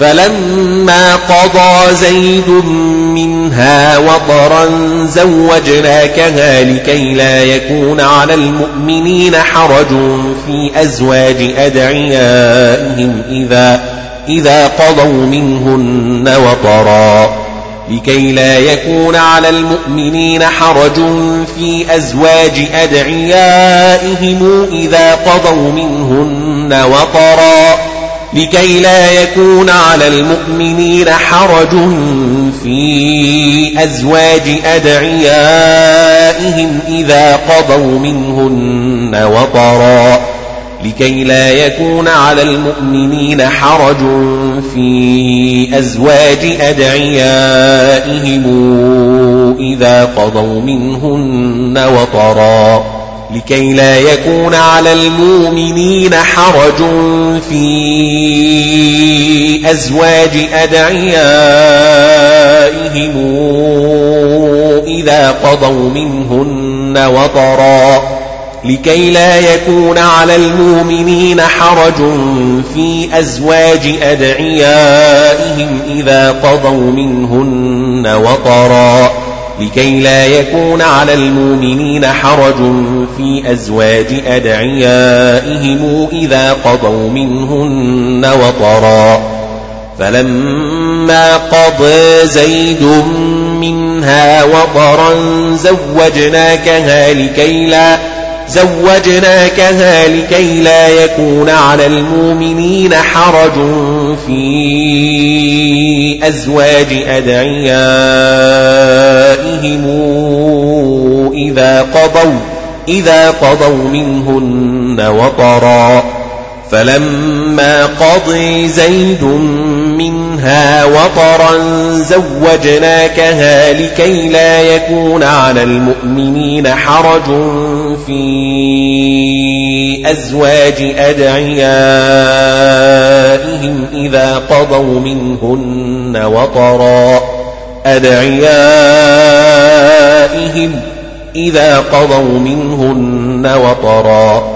فلما قضى زيد منها وطرا زوجناكها لكي لا يكون على المؤمنين حرج في أزواج أدعيائهم إذا إذا قضوا منهن وطرا لكي لا يكون على المؤمنين حرج في أزواج أدعيائهم إذا قضوا منهن وطرا لكي لا يكون على المؤمنين حرج في أزواج أدعيائهم إذا قضوا منهن وطرا. لكي لا يكون على المؤمنين حرج في أزواج أدعيائهم إذا قضوا منهن وطرا. لكي لا يكون على المؤمنين حرج في أزواج أدعيائهم إذا قضوا منهن وطرا. لكي لا يكون على المؤمنين حرج في أزواج أدعيائهم إذا قضوا منهن وطرا. لكي لا يكون على المؤمنين حرج في أزواج أدعيائهم إذا قضوا منهن وطرا. فلما قضى زيد منها وطرا زوجناكها لكي لا زوجناكها لكي لا يكون على المؤمنين حرج في أزواج أدعيائهم إذا قضوا إذا قضوا منهن وطرا. فلما قضي زيد منها وطرا زوجناكها لكي لا يكون على المؤمنين حرج في أزواج أدعيائهم إذا قضوا منهن وطرا. أدعيائهم إذا قضوا منهن وطرا.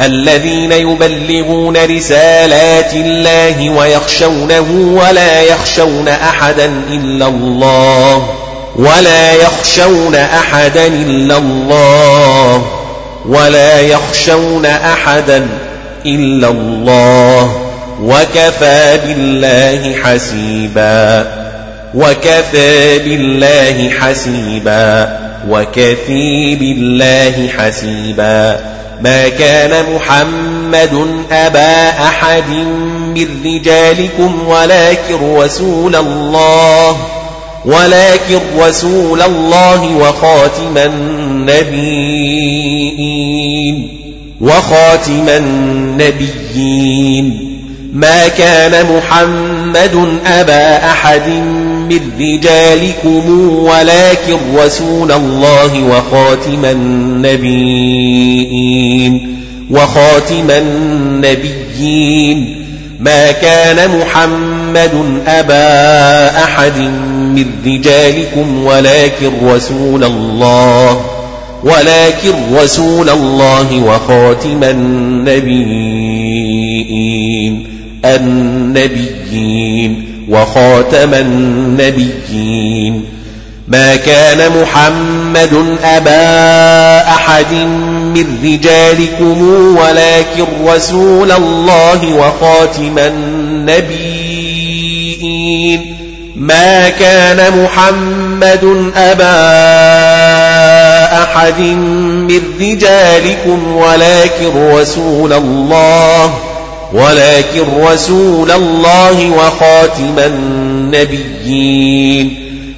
الذين يبلغون رسالات الله ويخشونه ولا يخشون أحدا إلا الله ولا يخشون أحدا إلا الله ولا يخشون أحدا إلا الله وكفى بالله حسيبا وكفى بالله حسيبا وكفي بالله حسيبا ما كان محمد أبا أحد من رجالكم ولكن رسول الله ولكن رسول الله وخاتم النبيين وخاتم النبيين ما كان محمد أبا أحد من رجالكم ولكن رسول الله وخاتم النبيين وخاتم النبيين. ما كان محمد أبا أحد من رجالكم ولكن رسول الله ولكن رسول الله وخاتم النبيين. النبيين وخاتم النبيين. ما كان محمد أبا أحد من رجالكم ولكن رسول الله وخاتم النبيين. ما كان محمد أبا أحد من رجالكم ولكن رسول الله ولكن رسول الله وخاتم النبيين.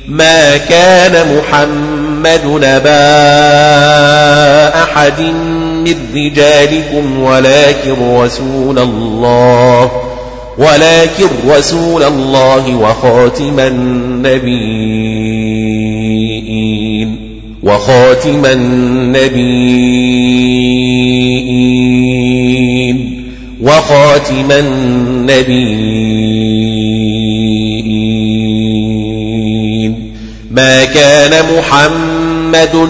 ما كان محمد نبا أحد من رجالكم ولكن رسول الله ولكن رسول الله وخاتم النبيين. وخاتم النبيين. وخاتم النبيين. ما كان محمد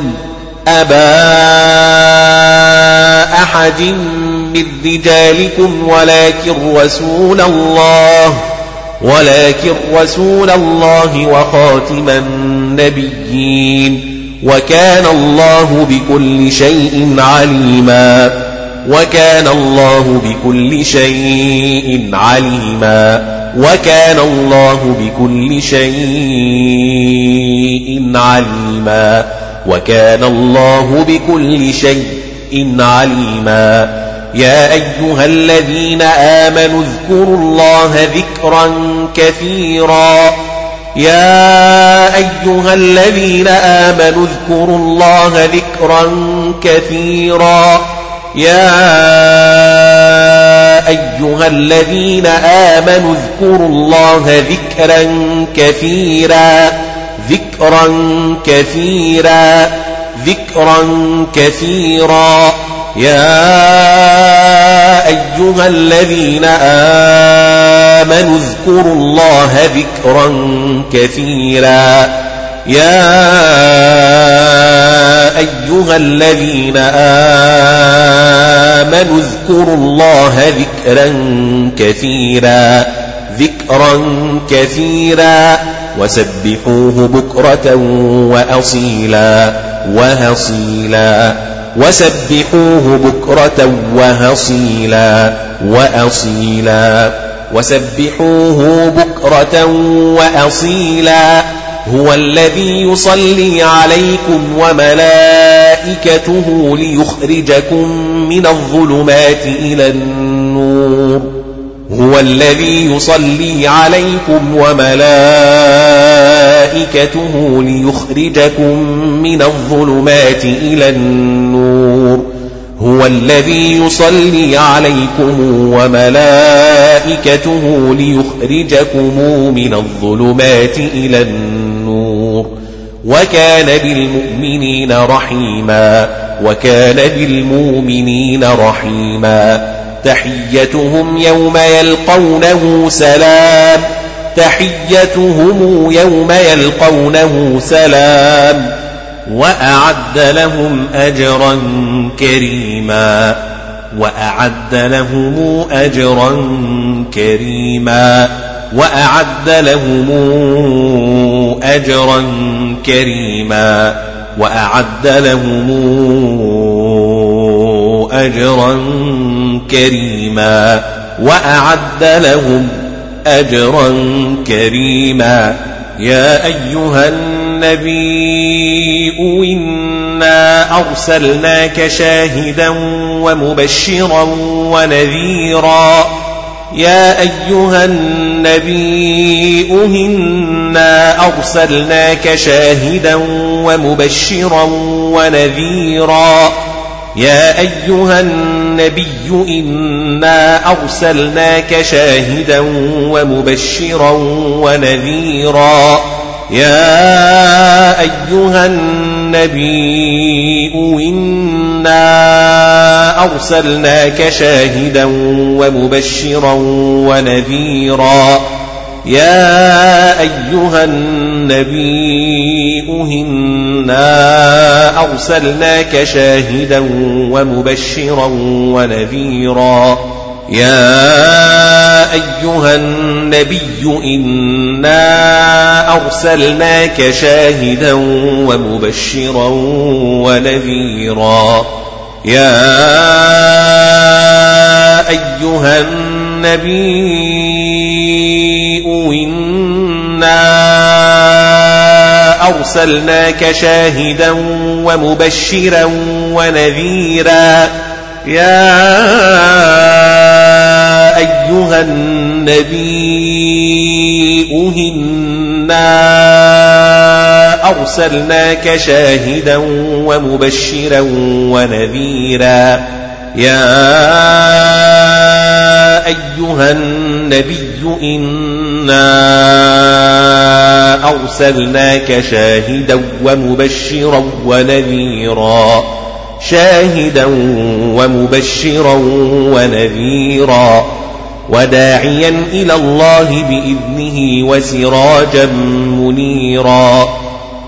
أبا أحد من رجالكم ولكن رسول الله ولكن رسول الله وخاتم النبيين. وكان الله بكل شيء عليما. وكان الله بكل شيء عليما. وكان الله بكل شيء عليما. وكان الله بكل شيء عليما. يا أيها الذين آمنوا اذكروا الله ذكرا كثيرا. يا أيها الذين آمنوا اذكروا الله ذكرا كثيرا. يا أيها الذين آمنوا اذكروا الله ذكرا كثيرا ذكرا كثيرا ذكرا كثيرا. يا أيها الذين آمنوا اذكروا الله ذكرا كثيرا. يا أيها الذين آمنوا اذكروا الله ذكرا كثيرا ذكرا كثيرا وسبحوه بكرة وأصيلا وهصيلا وسبحوه بكرة وهصيلا وأصيلا وسبحوه بكرة وأصيلا. هو الذي يصلي عليكم وملائكته ليخرجكم من الظلمات إلى النور. هو الذي يصلي عليكم وملائكته ليخرجكم من الظلمات إلى النور. هو الذي يصلي عليكم وملائكته ليخرجكم من الظلمات إلى النور. وكان بالمؤمنين رحيما وكان بالمؤمنين رحيما. تحيتهم يوم يلقونه سلام تحيتهم يوم يلقونه سلام. وأعد لهم أجرا كريما وأعد لهم أجرا كريما. وأعد لهم أجرا كريما وأعد لهم أجرا كريما وأعد لهم أجرا كريما يا أيها النبي إنا أرسلناك شاهدا ومبشرا ونذيرا يا أيها النبي إنا أرسلناك شاهدا ومبشرا ونذيرا. يا أيها النبي إنا أرسلناك شاهدا ومبشرا ونذيرا. يا أيها النبي إنا أرسلناك شاهدا ومبشرا ونذيرا. يا أيها النبي إنا أرسلناك شاهدا ومبشرا ونذيرا. يا أيها النبي إنا أرسلناك شاهدا ومبشرا ونذيرا. يا أيها النبي إنا أرسلناك شاهدا ومبشرا ونذيرا. يا أيها النبي إنا أرسلناك شاهدا ومبشرا ونذيرا. يا أيها النبي إنا أرسلناك شاهدا ومبشرا ونذيرا. شاهدا ومبشرا ونذيرا. وداعيا إلى الله بإذنه وسراجا منيرا.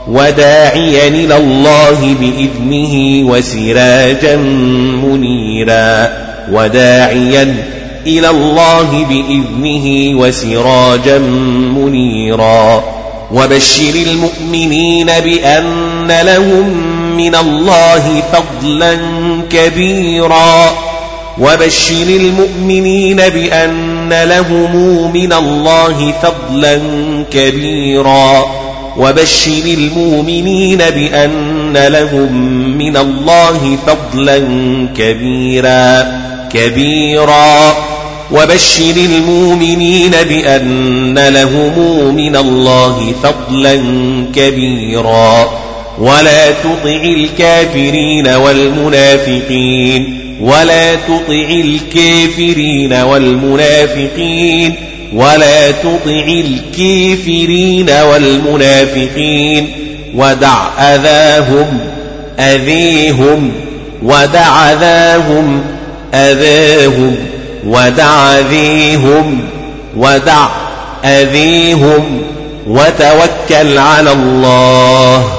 وداعيا إلى الله بإذنه وسراجا منيرا وداعيا إلى الله بإذنه وسراجا منيرا وبشر المؤمنين بأن لهم من الله فضلا كبيرا وبشر المؤمنين بأن لهم من الله فضلا كبيرا وبشر المؤمنين بأن لهم من الله فضلا كبيرا كبيرا. وبشر المؤمنين بأن لهم من الله فضلا كبيرا. ولا تطع الكافرين والمنافقين ولا تطع الكافرين والمنافقين. ولا تطع الكافرين والمنافقين ودع أذاهم أذيهم ودع أذاهم أذاهم ودع أذيهم ودع أذيهم وتوكل على الله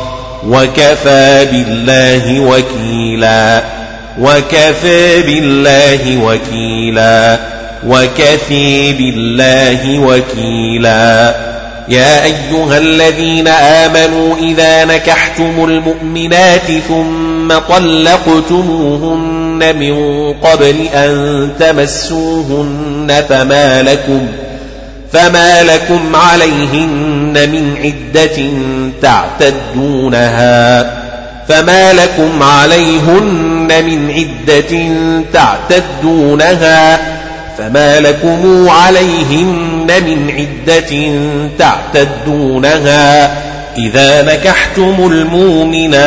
وكفى بالله وكيلا وكفى بالله وكيلا. وكفي بالله وكيلا. يا أيها الذين آمنوا إذا نكحتم المؤمنات ثم طلقتموهن من قبل أن تمسوهن فما لكم فما لكم عليهن من عدة تعتدونها فما لكم عليهن من عدة تعتدونها فما لكم عليهن من عدة تعتدونها إذا نكحتم المؤمنات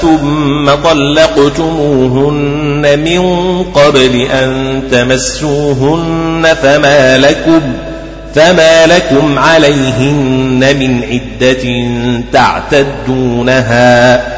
ثم طلقتموهن من قبل أن تمسوهن فما لكم فما لكم عليهن من عدة تعتدونها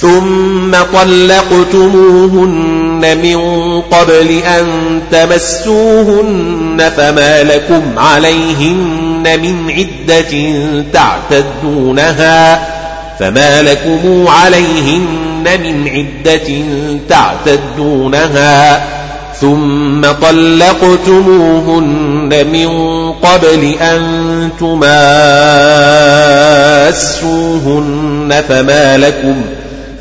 ثم طلقتموهن من قبل أن تمسوهن فما لكم عليهن من عدة تعتدونها فما لكم عليهن من عدة تعتدونها ثم طلقتموهن من قبل أن تماسوهن فما لكم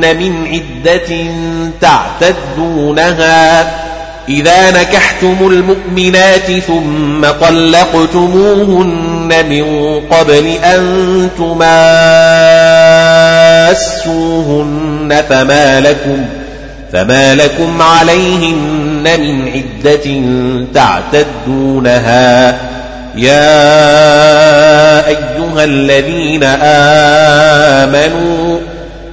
من عدة تعتدونها. إذا نكحتم المؤمنات ثم طلقتموهن من قبل أن تماسوهن فما لكم فما لكم عليهن من عدة تعتدونها. يا أيها الذين آمنوا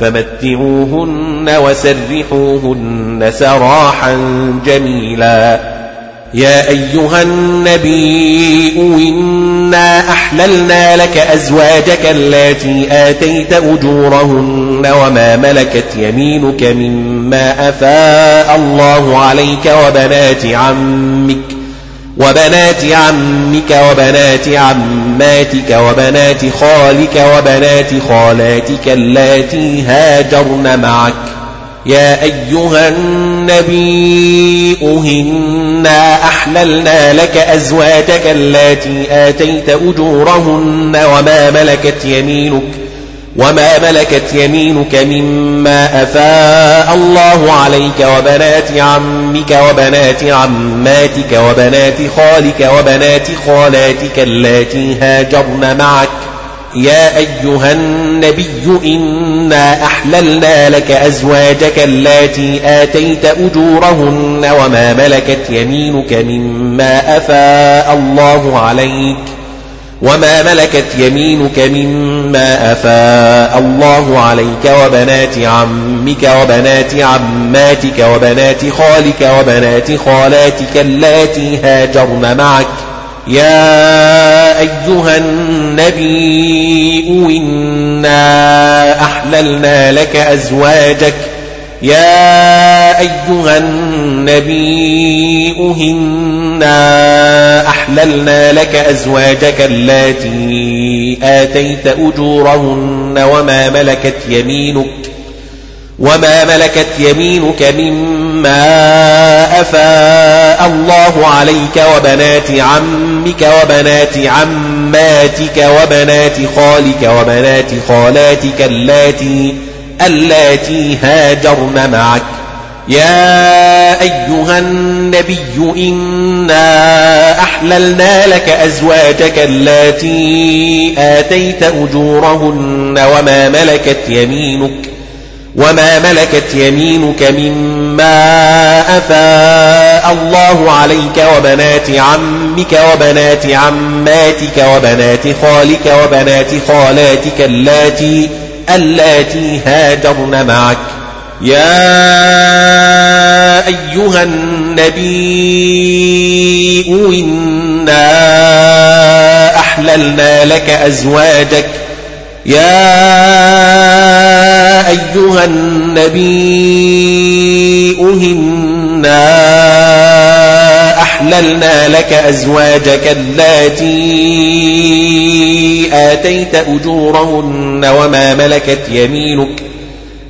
فمتعوهن وسرحوهن سراحا جميلا. يا أيها النبي إنا أحللنا لك أزواجك التي آتيت أجورهن وما ملكت يمينك مما أفاء الله عليك وبنات عمك. وبنات عمك وبنات عماتك وبنات خالك وبنات خالاتك اللاتي هاجرن معك. يا أيها النبي أهنا أحللنا لك أزواجك التي آتيت أجورهن وما ملكت يمينك. وما ملكت يمينك مما أفاء الله عليك وبنات عمك وبنات عماتك وبنات خالك وبنات خالاتك اللاتي هاجرن معك يا أيها النبي إنا أحللنا لك أزواجك اللاتي آتيت أجورهن وما ملكت يمينك مما أفاء الله عليك وما ملكت يمينك مما أفاء الله عليك وبنات عمك وبنات عماتك وبنات خالك وبنات خالاتك اللاتي هاجرن معك يا أيها النبي إنا أحللنا لك أزواجك يا أيها النبي إنا أحللنا لك أزواجك التي آتيت أجورهن وما ملكت يمينك وما ملكت يمينك مما أفاء الله عليك وبنات عمك وبنات عماتك وبنات خالك وبنات خالاتك اللاتي اللاتي هاجرن معك. يا أيها النبي إنا أحللنا لك أزواجك التي آتيت أجورهن وما ملكت يمينك وما ملكت يمينك مما أفاء الله عليك وبنات عمك وبنات عماتك وبنات خالك وبنات خالاتك اللاتي اللاتي هاجرن معك. يا أيها النبي إنا أحللنا لك أزواجك. يا أيها النبي إنا أحللنا لك أزواجك التي آتيت أجورهن وما ملكت يمينك.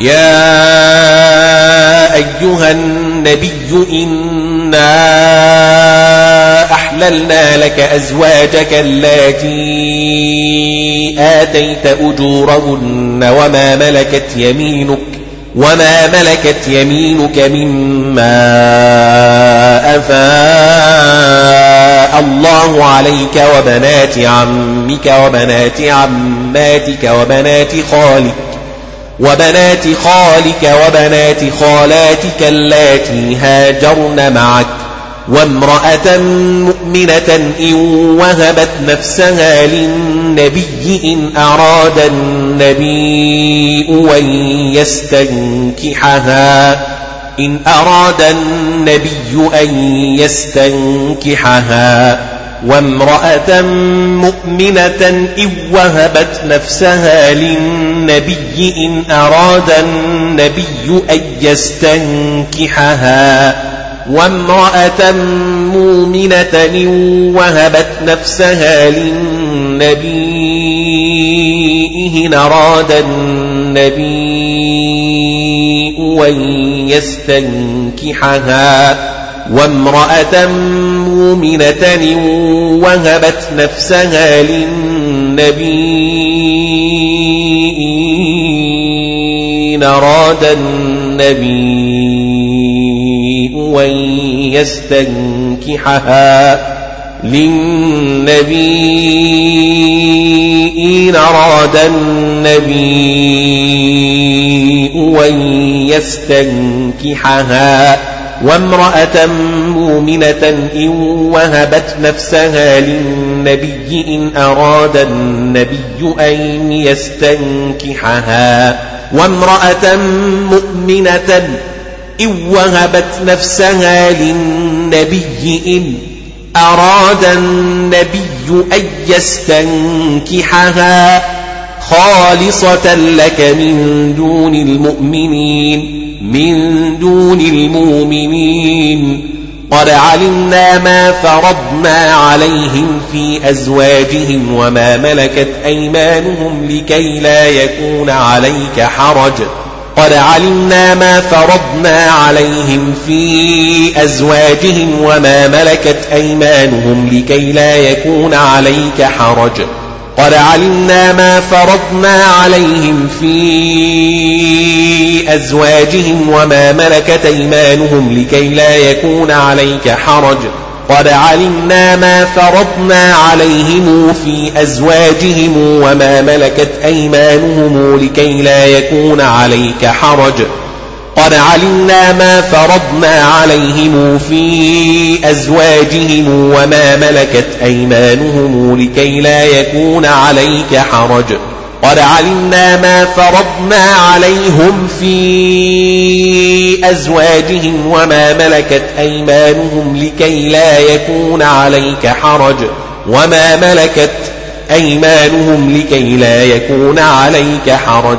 يا أيها النبي إنا أحللنا لك أزواجك التي آتيت أجورهن وما ملكت يمينك وما ملكت يمينك مما أفاء الله عليك وبنات عمك وبنات عماتك وبنات خالك وبنات خالك وبنات خالاتك اللاتي هاجرن معك وامرأة مؤمنة إن وهبت نفسها للنبي إن أراد النبي أن يستنكحها إن أراد النبي أن يستنكحها. وامرأة مؤمنة إن وهبت نفسها للنبي إن أراد النبي أن يستنكحها. وامرأة مؤمنة وهبت نفسها للنبي إن أراد النبي أن يستنكحها. وامرأة مؤمنة وهبت نفسها للنبي إن أراد النبي أن يستنكحها للنبي إن أراد النبي أن يستنكحها وامرأة مؤمنة إن وهبت نفسها للنبي إن أراد النبي أن يستنكحها. وامرأة مؤمنة إن وهبت نفسها للنبي إن أراد النبي أن يستنكحها. خالصة لك من دون المؤمنين من دون المؤمنين. قد علمنا ما فرضنا عليهم في أزواجهم وما ملكت أيمانهم لكي لا يكون عليك حرج. قد علمنا ما فرضنا عليهم في أزواجهم وما ملكت أيمانهم لكي لا يكون عليك حرج. قد علمنا ما فرضنا عليهم في أزواجهم وما ملكت أيمانهم لكي لا يكون عليك حرج. قد علمنا ما فرضنا عليهم في أزواجهم وما ملكت أيمانهم لكي لا يكون عليك حرج. قد علمنا ما فرضنا عليهم في أزواجهم وما ملكت أيمانهم لكي لا يكون عليك حرج قد علمنا ما فرضنا عليهم في أزواجهم وما ملكت أيمانهم لكي لا يكون عليك حرج وما ملكت أيمانهم لكي لا يكون عليك حرج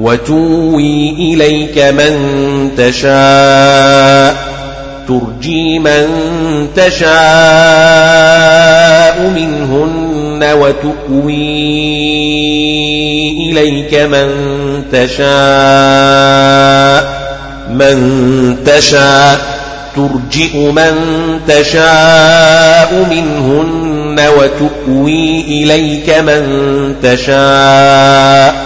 وتوي إليك من تشاء ترجي من تشاء منهن وتؤوي إليك من تشاء من تشاء ترجئ من تشاء منهن وتؤوي إليك من تشاء.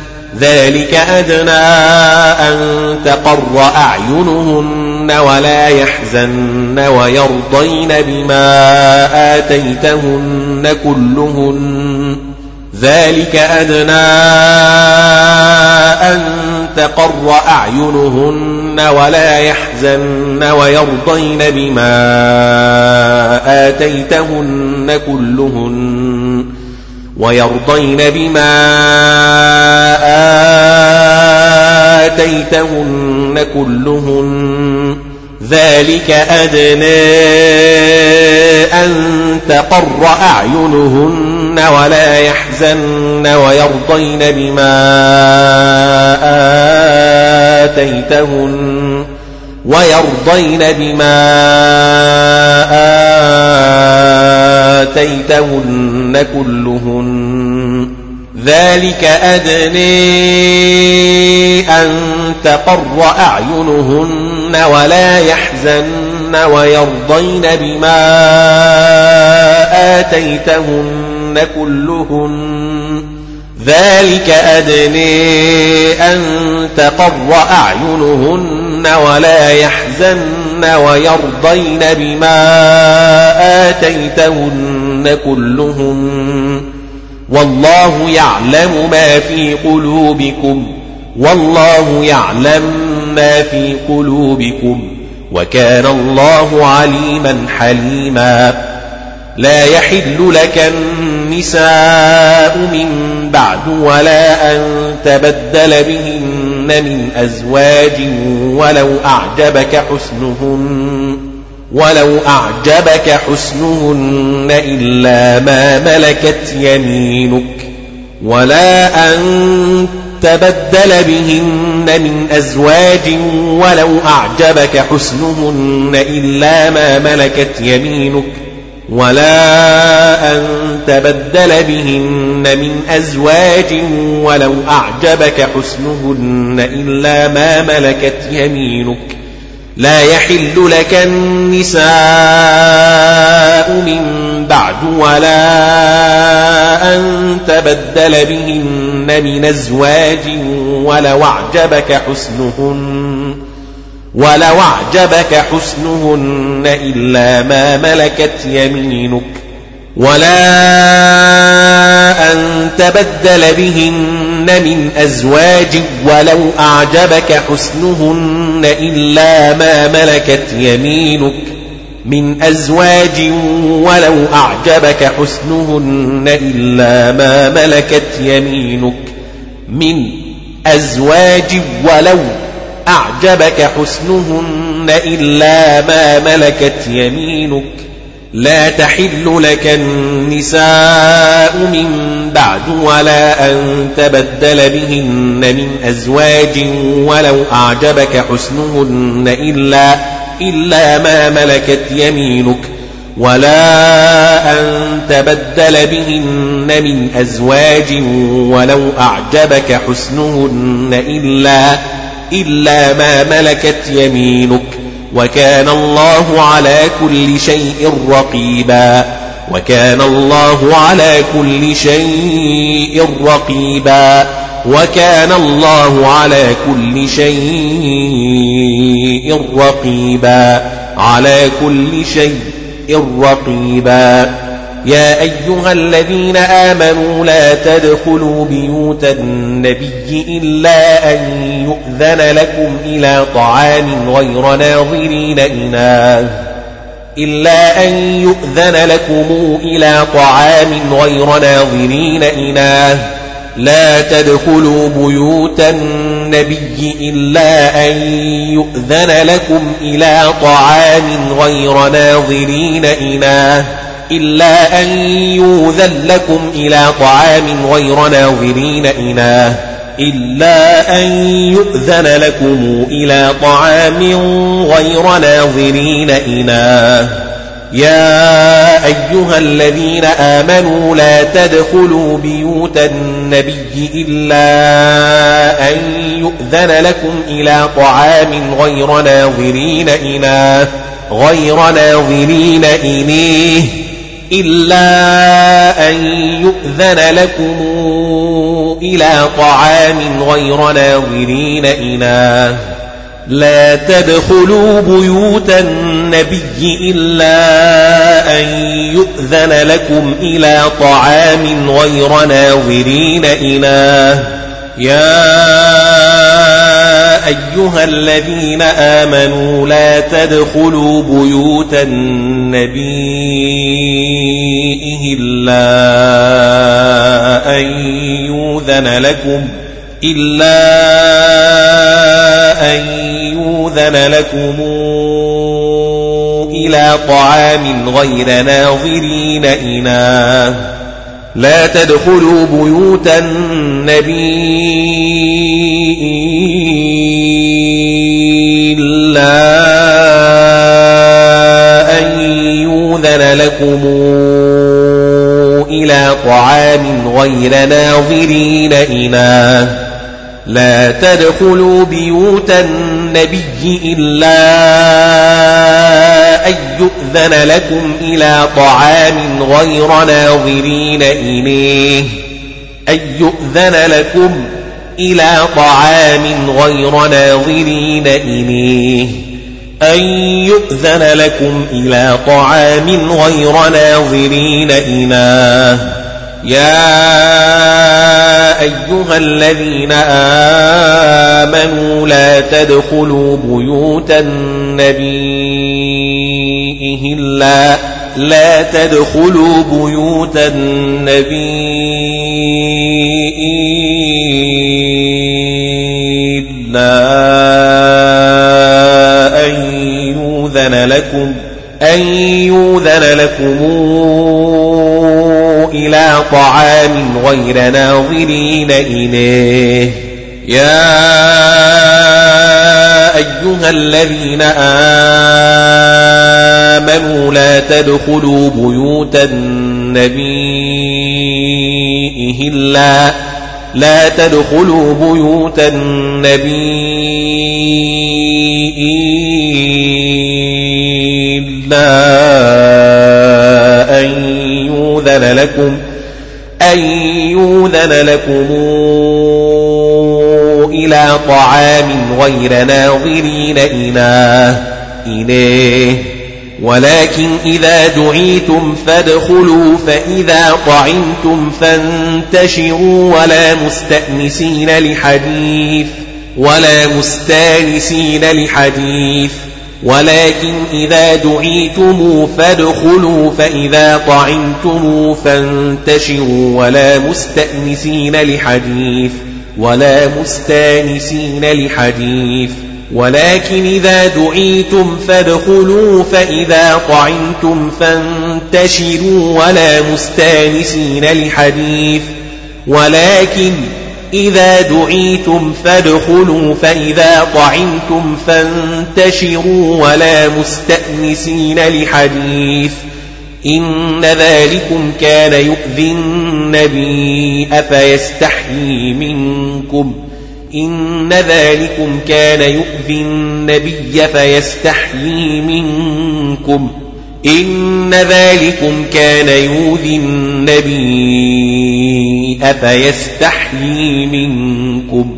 ذلك أدنى أن تقر أعينهن ولا يحزن ويرضين بما آتيتهن كلهن. ذلك أدنى أن تقر أعينهن ولا يحزن ويرضين بما آتيتهن كلهن. ويرضين بما آتيتهن كلهن. ذلك أدنى أن تقر أعينهن ولا يحزن ويرضين بما آتيتهن. ويرضين بما آتيتهن كلهن. ذلك أدني أن تقر أعينهن ولا يحزن ويرضين بما آتيتهن كلهن. ذلك أدني أن تقر أعينهن ولا يحزن ويرضين بما آتيتهن كلهن والله يعلم ما في قلوبكم والله يعلم ما في قلوبكم وكان الله عليما حليما لا يحل لك النساء من بعد ولا أن تبدل بهن من أزواج ولو أعجبك حسنهن ولو أعجبك حسنهن إلا ما ملكت يمينك ولا أن تبدل بهن من أزواج ولو أعجبك حسنهن إلا ما ملكت يمينك. ولا أن تبدل بهن من أزواج ولو أعجبك حسنهن إلا ما ملكت يمينك لا يحل لك النساء من بعد ولا أن تبدل بهن من أزواج ولو أعجبك حسنهن ولو أعجبك حسنهن إلا ما ملكت يمينك ولا أن تبدل بهن من أزواج ولو أعجبك حسنهن إلا ما ملكت يمينك من أزواج ولو أعجبك حسنهن إلا ما ملكت يمينك من أزواج ولو أعجبك حسنهن إلا ما ملكت يمينك. لا تحل لك النساء من بعد ولا أن تبدل بهن من أزواج ولو أعجبك حسنهن إلا إلا ما ملكت يمينك. ولا أن تبدل بهن من أزواج ولو أعجبك حسنهن إلا إلا ما ملكت يمينك وكان الله على كل شيء رقيبا وكان الله على كل شيء رقيبا وكان الله على كل شيء رقيبا على كل شيء رقيبا يا أيها الذين آمنوا لا تدخلوا بيوت النبي إلا أن يؤذن لكم إلى طعام غير ناظرين إناه إلا أن يؤذن لكم إلى طعام غير ناظرين إناه لا تدخلوا بيوت النبي إلا أن يؤذن لكم إلى طعام غير ناظرين إناه إلا أن يوذن لكم إلى طعام غير ناظرين إناه إلا أن يؤذن لكم إلى طعام غير ناظرين إناه. يا أيها الذين آمنوا لا تدخلوا بيوت النبي إلا أن يؤذن لكم إلى طعام غير ناظرين إناه غير ناظرين إنيه. إلا أن يؤذن لكم إلى طعام غير ناظرين إناه لا تدخلوا بيوت النبي إلا أن يؤذن لكم إلى طعام غير ناظرين إناه يا أيها الذين آمنوا لا تدخلوا بيوت النبي إلا أن يوذن لكم إلا أن يوذن لكم إلى طعام غير ناظرين إناه لا تدخلوا بيوت النبي إلا أن يوذن لكم إلى طعام غير ناظرين إناه لا تدخلوا بيوت النبي إلا أن يؤذن لكم إلى طعام غير ناظرين إليه. أن يؤذن لكم إلى طعام غير ناظرين إليه. أن يؤذن لكم إلى طعام غير ناظرين إليه. يا أيها الذين آمنوا لا تدخلوا بيوت النبي. إلا لا تدخلوا بيوت النبي إلا أن يوذن لكم أن يوذن لكم إلى طعام غير ناظرين إليه. يا أيها الذين آمنوا لا تدخلوا بيوت النبي إلا لا تدخلوا بيوت النبي إلا يؤذن لكم أن يؤذن لكم إلى طعام غير ناظرين إله إليه ولكن إذا دعيتم فادخلوا فإذا طعمتم فانتشروا ولا مستأنسين لحديث ولا مستانسين لحديث. ولكن إذا دعيتم فادخلوا فإذا طعمتم فانتشروا ولا مستأنسين لحديث. ولا مستانسين لحديث ولكن إذا دعيتم فادخلوا فإذا طعمتم فانتشروا ولا مستانسين لحديث ولكن إذا دعيتم فادخلوا فإذا طعمتم فانتشروا ولا مستأنسين لحديث إن ذلكم كان يؤذي النبي أفيستحيي منكم إن ذلكم كان يؤذي النبي فيستحيي منكم إن ذلكم كان يؤذي النبي أفيستحيي منكم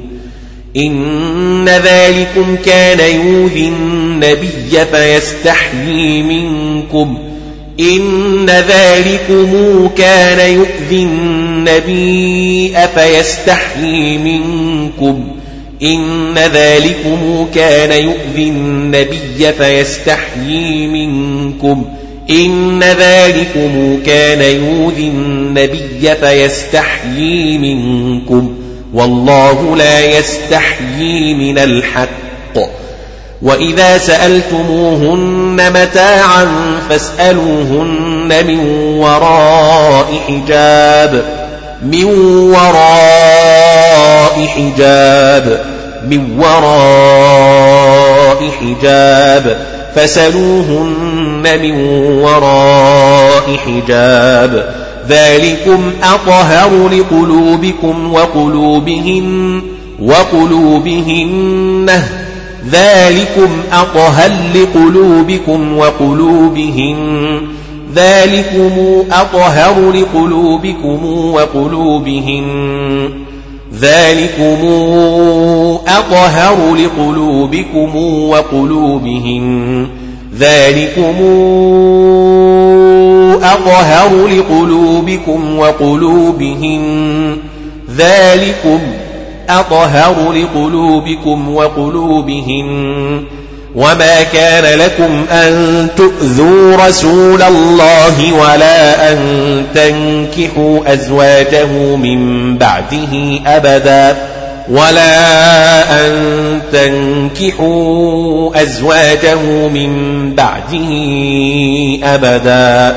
إن ذلكم كان يؤذي النبي فيستحيي منكم إن ذلكم كان يؤذي النبي أفيستحيي منكم إن ذلكم كان يؤذي النبي فيستحيي منكم إن ذلكم كان يؤذي النبي فيستحيي منكم والله لا يستحيي من الحق وإذا سألتموهن متاعا فاسألوهن من وراء حجاب من وراء حجاب من وراء حجاب فسلوهن من وراء حجاب ذلكم أطهر لقلوبكم وقلوبهن وقلوبهن ذلكم أطهر لقلوبكم وقلوبهن ذلكم أطهر لقلوبكم وقلوبهن ذلكم أطهر لقلوبكم وقلوبهن ذلكم أطهر لقلوبكم وقلوبهن ذلكم أطهر لقلوبكم وقلوبهن وما كان لكم أن تؤذوا رسول الله ولا أن تنكحوا أزواجه من بعده أبدا ولا أن تنكحوا أزواجه من بعده أبدا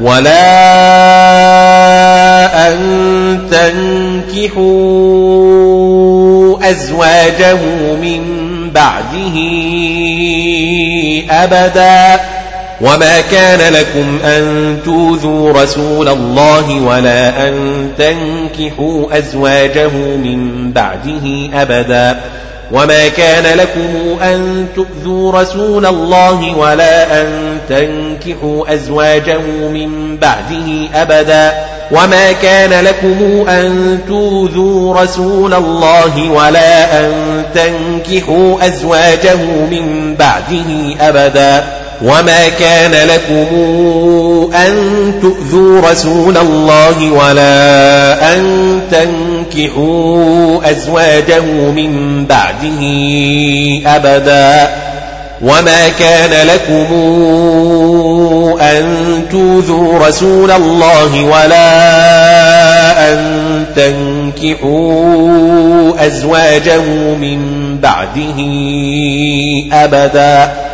ولا أن تنكحوا أزواجه من بعده أبدا وما كان لكم أن توذوا رسول الله ولا أن تنكحوا أزواجه من بعده أبدا وما كان لكم أن تؤذوا رسول الله ولا أن تنكحوا أزواجه من بعده أبدا وما كان لكم أن توذوا رسول الله ولا أن تنكحوا أزواجه من بعده أبدا وما كان لكم أن تؤذوا رسول الله ولا أن تنكحوا أزواجه من بعده أبدا وما كان لكم أن توذوا رسول الله ولا أن تنكحوا أزواجه من بعده أبدا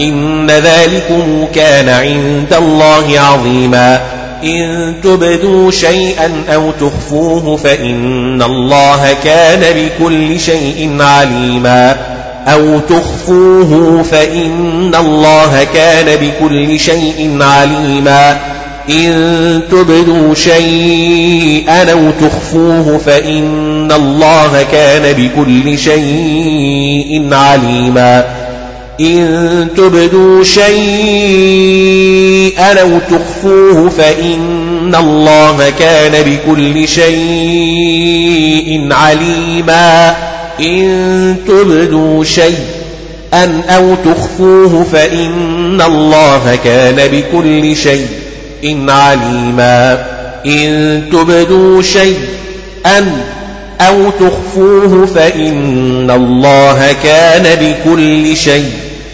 إن ذلكم كان عند الله عظيما. إن تبدوا شيئا أو تخفوه فإن الله كان بكل شيء عليما. أو تخفوه فإن الله كان بكل شيء عليما. إن تبدوا شيئا أو تخفوه فإن الله كان بكل شيء عليما. إن تبدوا شيئا أو تخفوه فإن الله كان بكل شيء عليما. إن تبدوا شيئا أو تخفوه فإن الله كان بكل شيء عليما. إن تبدوا شيئا أو تخفوه فإن الله كان بكل شيء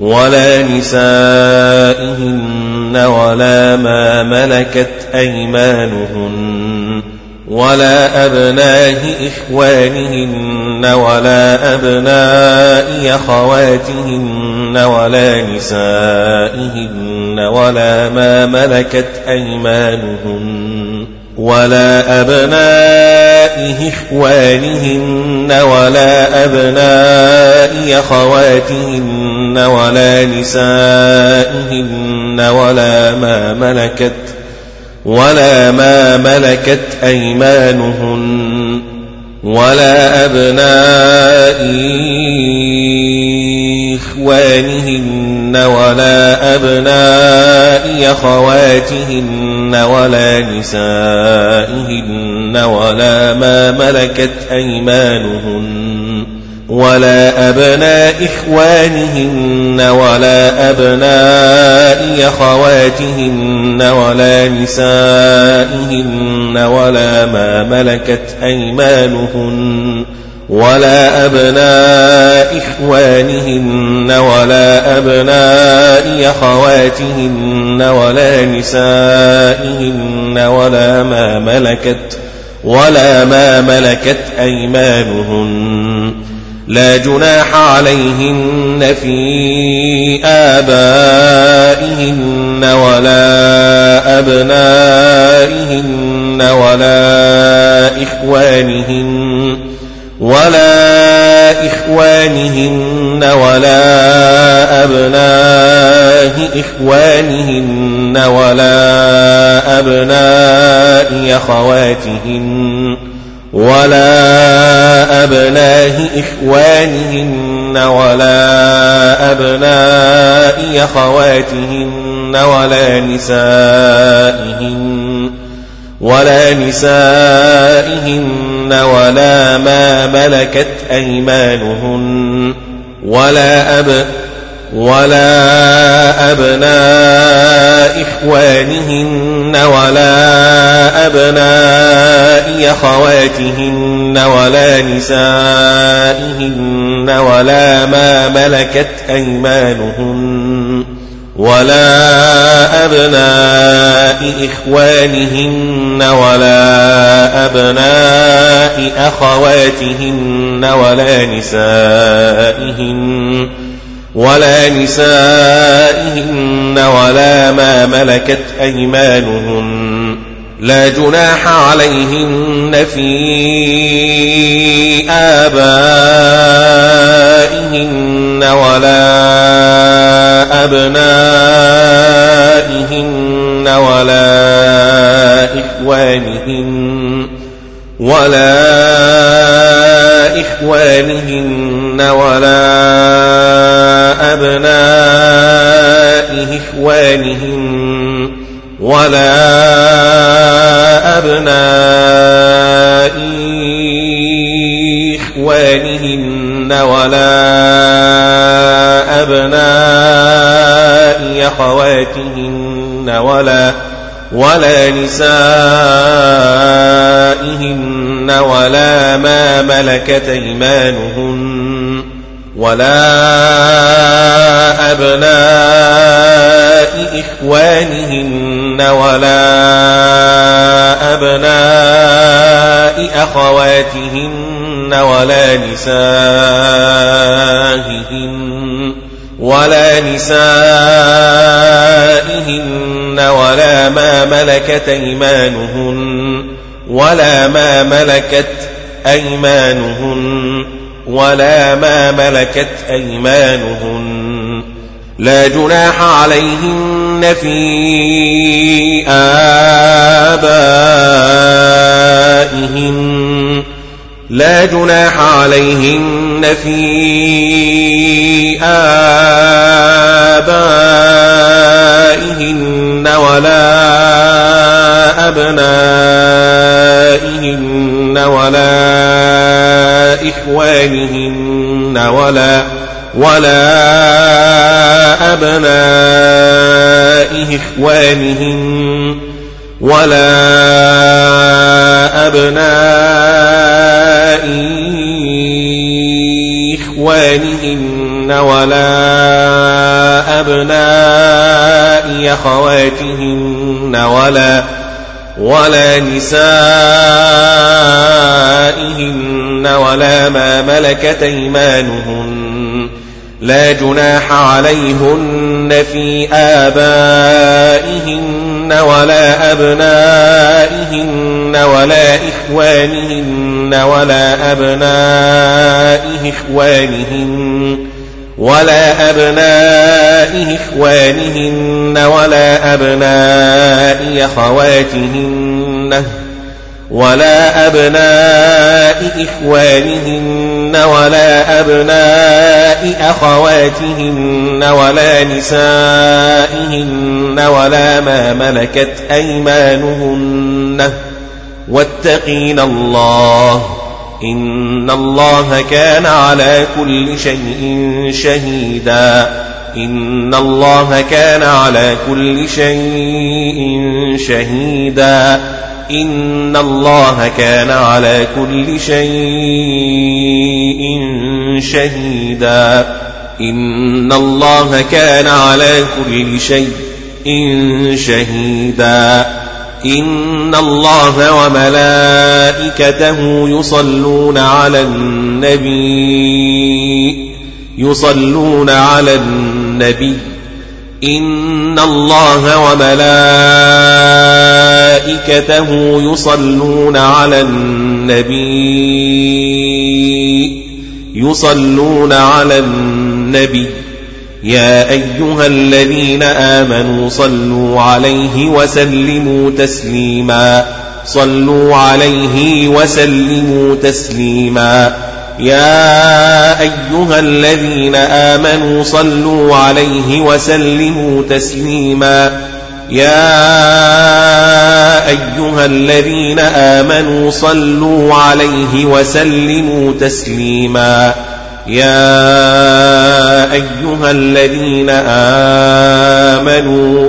ولا نسائهن ولا ما ملكت أيمانهن ولا أبناء إخوانهن ولا أبناء أخواتهن ولا نسائهن ولا ما ملكت أيمانهن ولا أبناء إخوانهن ولا أبناء أخواتهن ولا نسائهن ولا ما ملكت ولا ما ملكت أيمانهن ولا أبناء إخوانهن ولا أبناء أخواتهن ولا نسائهن ولا ما ملكت أيمانهن ولا أبناء إخوانهن ولا أبناء أخواتهن ولا نسائهن ولا ما ملكت أيمانهن ولا أبناء إخوانهن ولا أبناء أخواتهن ولا نسائهن ولا ما ملكت ولا ما ملكت أيمانهن لا جناح عليهن في آبائهن ولا أبنائهن ولا إخوانهن ولا إخوانهن ولا أبناء إخوانهن ولا أبناء أخواتهن ولا أبناء إخوانهن ولا أبناء أخواتهن ولا نسائهن ولا نسائهن ولا ما ملكت أيمانهن ولا أب ولا أبناء إخوانهن ولا أبناء أخواتهن ولا نسائهن ولا ما ملكت أيمانهن ولا أبناء إخوانهن ولا أبناء أخواتهن ولا نسائهن ولا نسائهن ولا ما ملكت أيمانهن لا جناح عليهن في آبائهن ولا أبنائهن ولا إخوانهن ولا إخوانهن ولا أبناء إخوانهم ولا أبناء إخوانهن ولا أبناء أخواتهن ولا ولا نسائهن ولا ما ملكت أيمانهن ولا أبناء إخوانهن ولا أبناء أخواتهن ولا نسائهن ولا نسائهن ولا ما ملكت أيمانهن ولا ما ملكت أيمانهن ولا ما ملكت أيمانهن لا جناح عليهن في آبائهن لا جناح عليهن في آبائهن ولا أبنائهن ولا إخوانهن ولا ولا أبناء إخوانهن ولا أبناء إخوانهن ولا أبناء أخواتهن ولا ولا نسائهن ولا ما ملكت أيمانهن لا جناح عليهن في آبائهن ولا أبنائهن ولا إخوانهن ولا أبناء إخوانهن ولا أبناء إخوانهن ولا أبناء أخواتهن ولا أبناء إخوانهن ولا أبناء أخواتهن ولا نسائهن ولا ما ملكت أيمانهن. واتقين الله. إن الله كان على كل شيء شهيدا. إن الله كان على كل شيء شهيدا. إن الله كان على كل شيء شهيدا إن الله كان على كل شيء شهيدا إن الله وملائكته يصلون على النبي يصلون على النبي إن الله وملائكته يصلون على النبي يصلون على النبي يا أيها الذين آمنوا صلوا عليه وسلموا تسليما صلوا عليه وسلموا تسليما يا أيها الذين آمنوا صلوا عليه وسلموا تسليما. يا أيها الذين آمنوا صلوا عليه وسلموا تسليما. يا أيها الذين آمنوا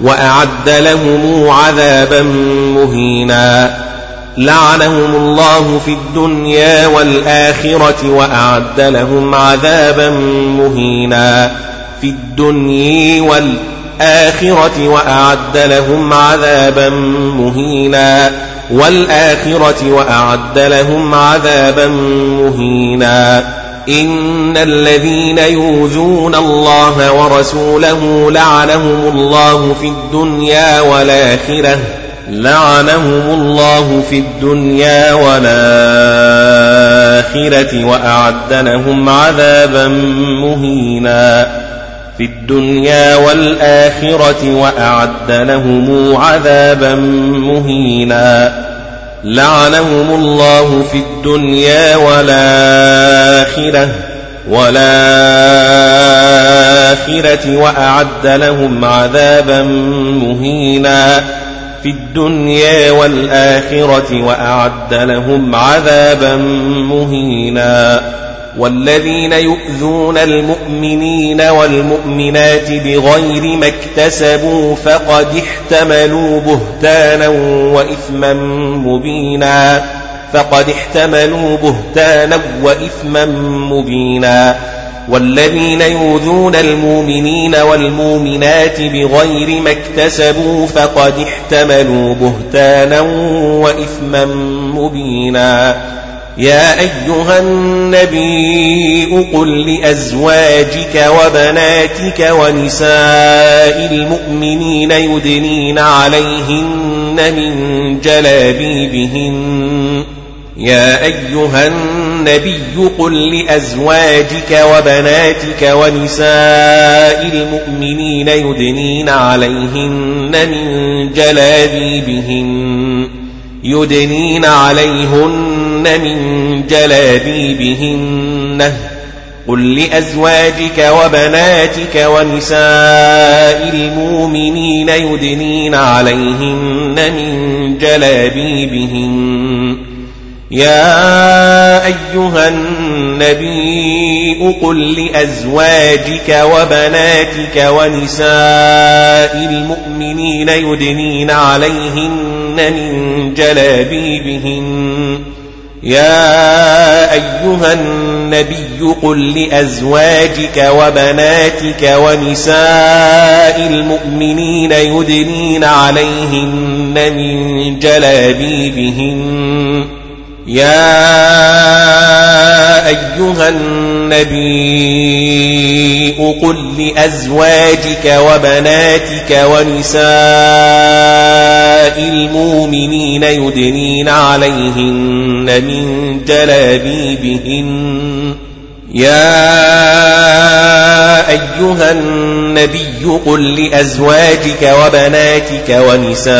وأعد لهم عذابا مهينا. لعنهم الله في الدنيا والآخرة وأعد لهم عذابا مهينا. في الدنيا والآخرة وأعد لهم عذابا مهينا. والآخرة وأعد لهم عذابا مهينا. إن الذين يوذون الله ورسوله لعنهم الله في الدنيا والآخرة لعنهم الله في الدنيا والآخرة وأعد لهم عذابا مهينا. في الدنيا والآخرة وأعد لهم عذابا مهينا. لعنهم الله في الدنيا والآخرة والآخرة وأعد لهم عذابا مهينا. في الدنيا والآخرة وأعد لهم عذابا مهينا. والذين يؤذون المؤمنين والمؤمنات بغير ما اكتسبوا فقد احتملوا بهتانا وإثما مبينا. فقد احتملوا بهتانا وإثما مبينا. والذين يؤذون المؤمنين والمؤمنات بغير ما اكتسبوا فقد احتملوا بهتانا وإثما مبينا. يا أيها النبي قل لأزواجك وبناتك ونساء المؤمنين يدنين عليهن من جلابيبهن. يا أيها النبي قل لأزواجك وبناتك ونساء المؤمنين يدنين عليهن من جلابيبهن. يدنين عليهن من جلابيبهن قل لأزواجك وبناتك ونساء المؤمنين يدنين عليهن من جلابيبهن يا أيها النبي قل لأزواجك وبناتك ونساء المؤمنين يدنين عليهن من جلابيبهن يا أيها النبي قل لأزواجك وبناتك ونساء المؤمنين يدنين عليهن من جلابيبهن. يا أيها النبي قل لأزواجك وبناتك ونساء المؤمنين يدنين عليهن من جلابيبهن يا أيها النبي قل لأزواجك وبناتك ونساء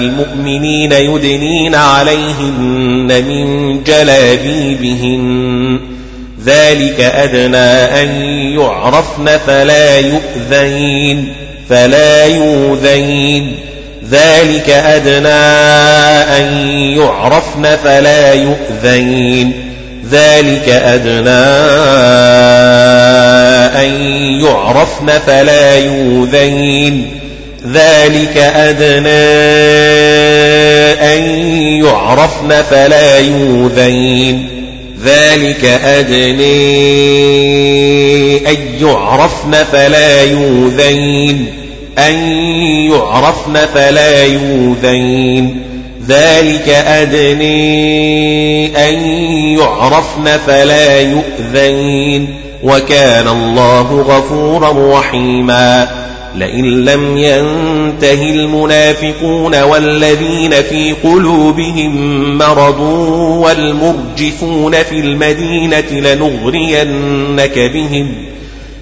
المؤمنين يدنين عليهن من جلابيبهن ذلك أدنى أن يعرفن فلا يؤذين فلا يؤذين ذلك أدنى أن يعرفن فلا يؤذين. ذلك أدنى أن يعرفن فلا يوذين ذلك أدنى أن يعرفن فلا يوذين ذلك أدنى أن يعرفن فلا يوذين أن يعرفن فلا يوذين. ذلك أدني أن يعرفن فلا يؤذين. وكان الله غفورا رحيما. لئن لم ينته المنافقون والذين في قلوبهم مرض والمرجفون في المدينة لنغرينك بهم.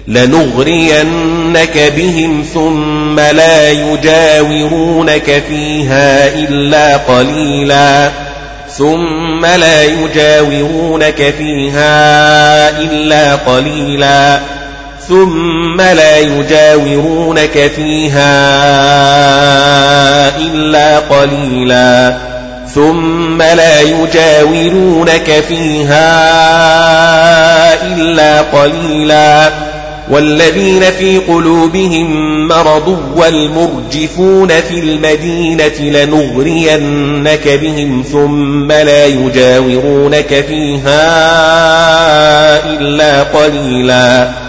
لنغرينك بهم ثم لا يجاورونك فيها إلا قليلا. ثم لا يجاورونك فيها إلا قليلا. ثم لا يجاورونك فيها إلا قليلا. ثم لا يجاورونك فيها إلا قليلا. والذين في قلوبهم مرض والمرجفون في المدينة لنغرينك بهم ثم لا يجاورونك فيها إلا قليلا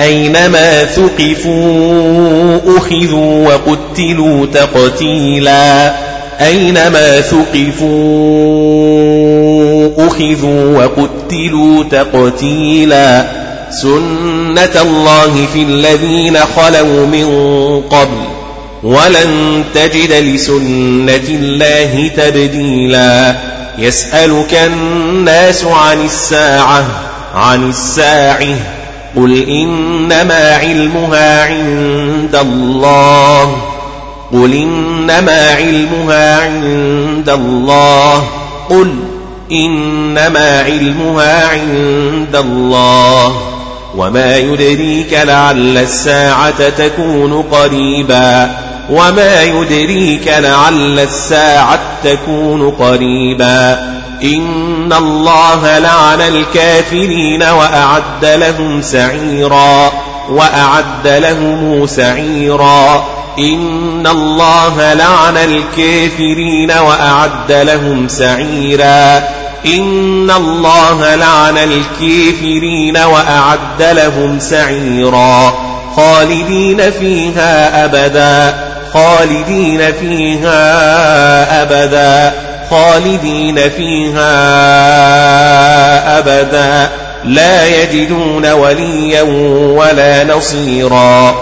أينما ثقفوا أخذوا وقتلوا تقتيلا. أينما ثقفوا أخذوا وقتلوا تقتيلا. سنة الله في الذين خلوا من قبل ولن تجد لسنة الله تبديلا. يسألك الناس عن الساعة عن الساعة. قل إنما علمها عند الله قل إنما علمها عند الله قل إنما علمها عند الله وما يدريك لعل الساعة تكون قريبا وما يدريك لعل الساعة تكون قريبا إن الله لعن الكافرين وأعد لهم سعيرا وأعد لهم سعيرا إن الله لعن الكافرين وأعد لهم سعيرا إن الله لعن الكافرين وأعد لهم سعيرا خالدين فيها أبدا خالدين فيها أبدا خالدين فيها أبدا لا يجدون وليا ولا نصيرا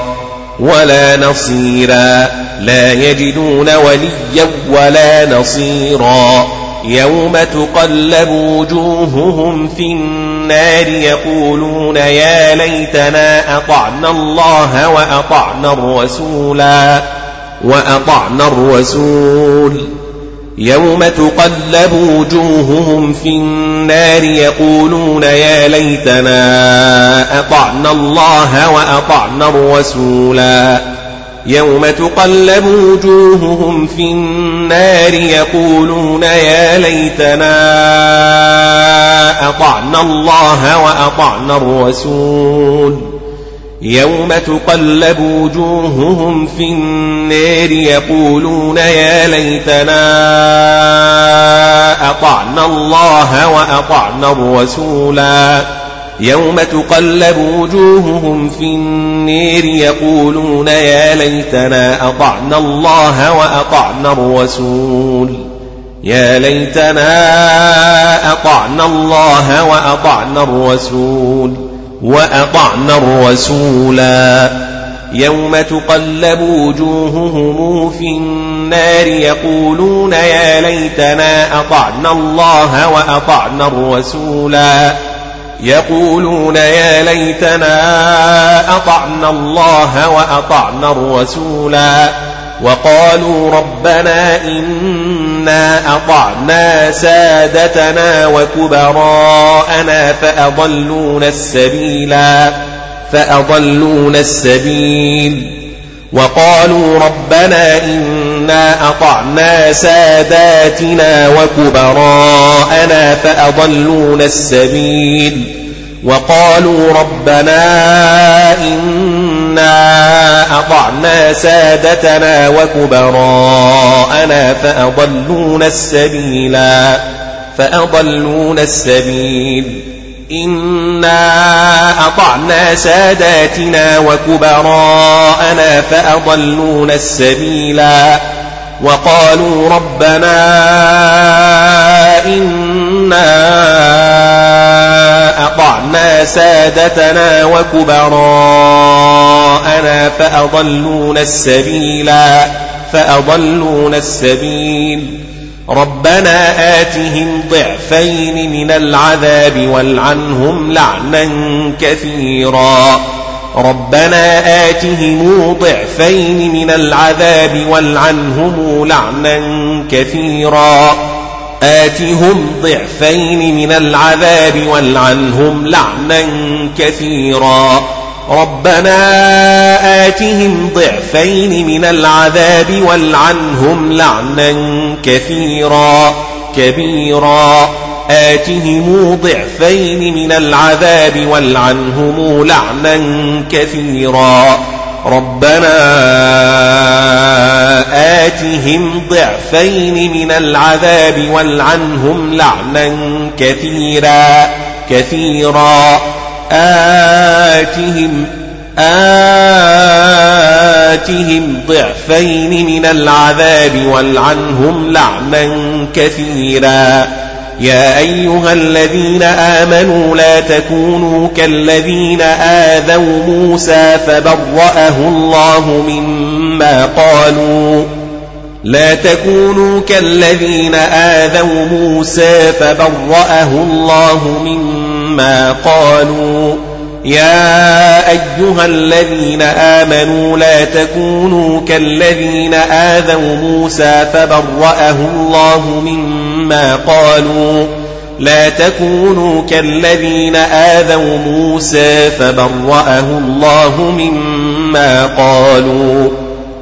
ولا نصيرا لا يجدون وليا ولا نصيرا. يوم تقلب وجوههم في النار يقولون يا ليتنا أطعنا الله وأطعنا الرسولا وأطعنا الرسول. يوم تقلب وجوههم في النار يقولون يا ليتنا أطعنا الله وأطعنا الرسولا. يوم تقلب وجوههم في النار يقولون يا ليتنا أطعنا الله وأطعنا الرسول. يوم تقلب وجوههم في النار يقولون يا ليتنا أطعنا الله وأطعنا الرسولا. يوم تقلب وجوههم في النار يقولون يا ليتنا أطعنا الله وأطعنا الرسول. يا ليتنا أطعنا الله وأطعنا الرسول. وأطعنا الرسولا. يوم تقلب وجوههم في النار يقولون يا ليتنا أطعنا الله وأطعنا الرسولا. يقولون يا ليتنا أطعنا الله وأطعنا الرسولا. وقالوا ربنا إنا أطعنا سادتنا وكبراءنا فأضلون السبيلا فأضلون السبيل. وقالوا ربنا إنا أطعنا ساداتنا وكبراءنا فأضلون السبيل. وقالوا ربنا إنا أطعنا سادتنا وكبراءنا فأضلون السبيلا فأضلون السبيل إنا أطعنا ساداتنا وكبراءنا فأضلون السبيلا وقالوا ربنا إنا أطعنا سادتنا وكبراءنا فأضلون السبيلا فأضلون السبيل. ربنا آتهم ضعفين من العذاب والعنهم لعنا كثيرا. ربنا آتهم ضعفين من العذاب والعنهم لعنا كثيرا. آتهم ضعفين من العذاب والعنهم لعنا كثيرا. ربنا آتهم ضعفين من العذاب والعنهم لعنا كثيرا. كبيرا. آتهم ضعفين من العذاب والعنهم لعنا كثيرا. ربنا آتهم ضعفين من العذاب والعنهم لعنا كثيرا كثيرا. آتهم آتهم ضعفين من العذاب والعنهم لعنا كثيرا. يا أيها الذين آمنوا لا تكونوا كالذين آذوا موسى فبرأه الله مما قالوا. لا تكونوا كالذين آذوا موسى فبرأه الله مما قالوا. يا أيها الذين آمنوا لا تكونوا كالذين آذوا موسى فبرأه الله مما قالوا. لا تكونوا كالذين آذوا موسى فبرأه الله مما قالوا.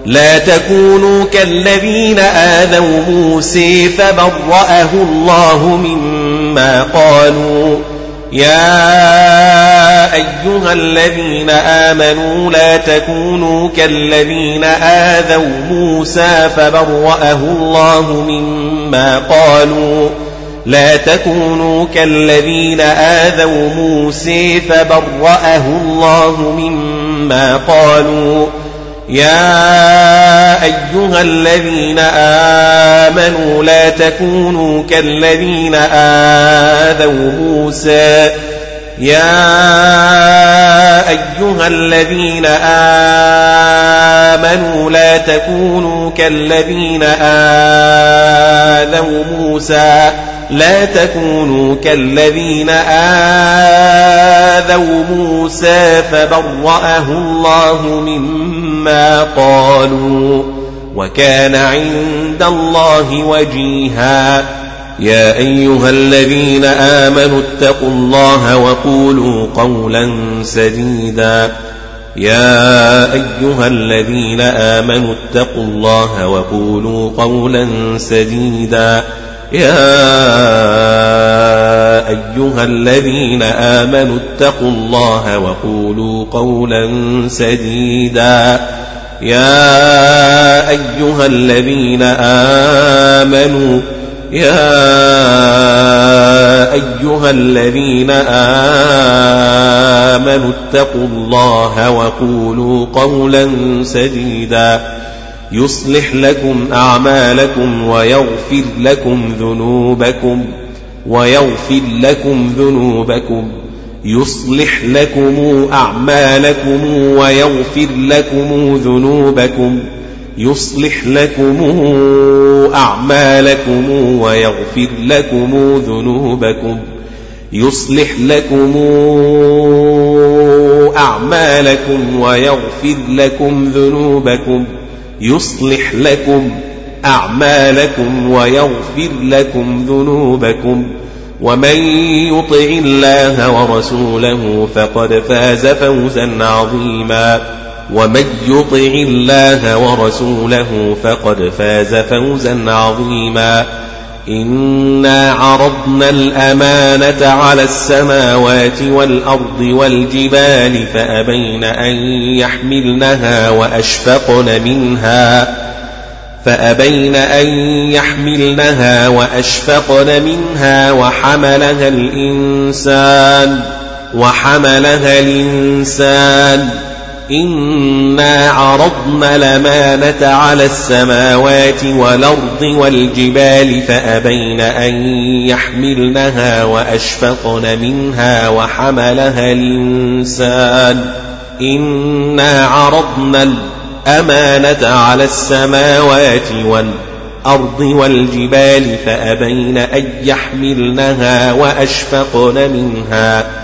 لا تكونوا كالذين آذوا موسى فبرأه الله مما قالوا. يا أيها الذين آمنوا لا تكونوا كالذين آذوا موسى فبرأه الله مما قالوا لا تكونوا كالذين آذوا موسى فبرأه الله مما قالوا يا أيها الذين آمنوا لا تكونوا كالذين آذوا موسى. يا أيها الذين آمنوا لا تكونوا كالذين آذوا موسى. لا تكونوا كالذين آذوا موسى فبرأه الله مما قالوا وكان عند الله وجيها. يا أيها الذين آمنوا اتقوا الله وقولوا قولا سديدا. يا أيها الذين آمنوا اتقوا الله وقولوا قولا سديدا. يا أيها الذين آمنوا اتقوا الله وقولوا قولا سديدا. يا أيها الذين آمنوا يا أيها الذين آمنوا اتقوا الله وقولوا قولا سديدا. يصلح لكم أعمالكم ويغفر لكم ذنوبكم ويغفر لكم ذنوبكم. يصلح لكم أعمالكم ويغفر لكم ذنوبكم. يصلح لكم أعمالكم ويغفر لكم ذنوبكم. يصلح لكم أعمالكم ويغفر لكم ذنوبكم. يصلح لكم أعمالكم ويغفر لكم ذنوبكم ومن يطع الله ورسوله فقد فاز فوزا عظيما ومن يطع الله ورسوله فقد فاز فوزا عظيما إنا عرضنا الأمانة على السماوات والأرض والجبال فأبين أن يحملنها وأشفقن منها فأبين أن يحملنها وأشفقن منها وحملها الإنسان وحملها الإنسان إنا عرضنا الأمانة على السماوات والأرض والجبال فأبين أن يحملنها وأشفقن منها وحملها الإنسان إنا عرضنا الأمانة على السماوات والأرض والجبال فأبين أن يحملنها وأشفقن منها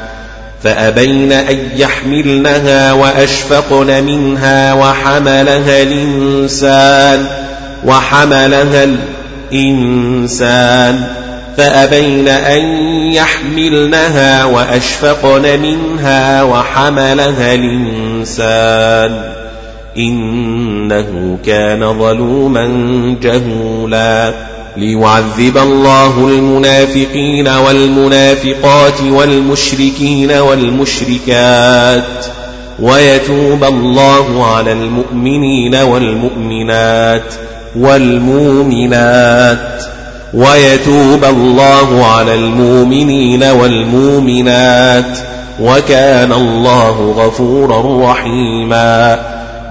فأبين أن يحملنها وأشفقن منها وحملها الإنسان وحملها الإنسان. فأبين أن يحملنها وأشفقن منها وحملها الإنسان. إنه كان ظلوما جهولا. ليعذب الله المنافقين والمنافقات والمشركين والمشركات ويتوب الله على المؤمنين والمؤمنات والمؤمنات ويتوب الله على المؤمنين والمؤمنات وكان الله غفورا رحيما.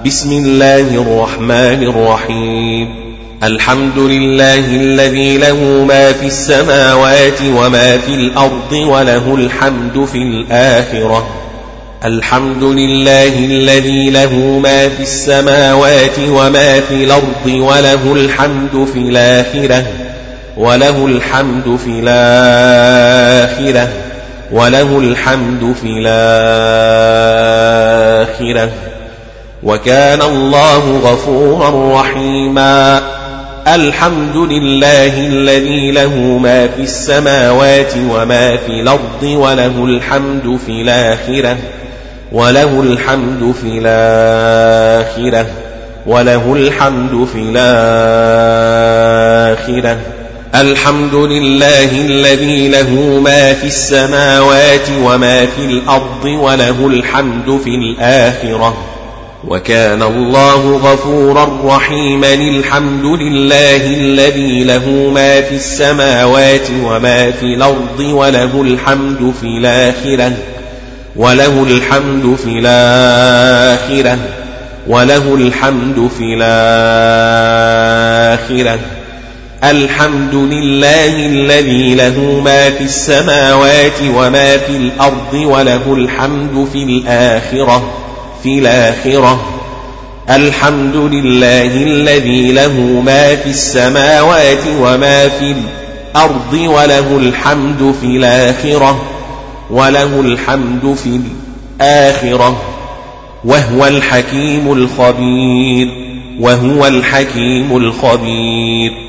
بسم الله الرحمن الرحيم. الحمد لله الذي له ما في السماوات وما في الأرض وله الحمد في الآخرة. الحمد لله الذي له ما في السماوات وما في الأرض وله الحمد في الآخرة. وله الحمد في الآخرة. وله الحمد في الآخرة. وكان الله غفورا رحيما. الحمد لله الذي له ما في السماوات وما في الأرض وله الحمد في الآخرة وله الحمد في الآخرة وله الحمد في الآخرة. الحمد لله الذي له ما في السماوات وما في الأرض وله الحمد في الآخرة. وكان الله غفورا رحيما الحمد لله الذي له ما في السماوات وما في الأرض وله الحمد في الآخرة وله الحمد في الآخرة وله الحمد في الآخرة. الحمد لله الذي له ما في السماوات وما في الأرض وله الحمد في الآخرة. في الآخرة. الحمد لله الذي له ما في السماوات وما في الأرض وله الحمد في الآخرة وله الحمد في الآخرة. وهو الحكيم الخبير وهو الحكيم الخبير.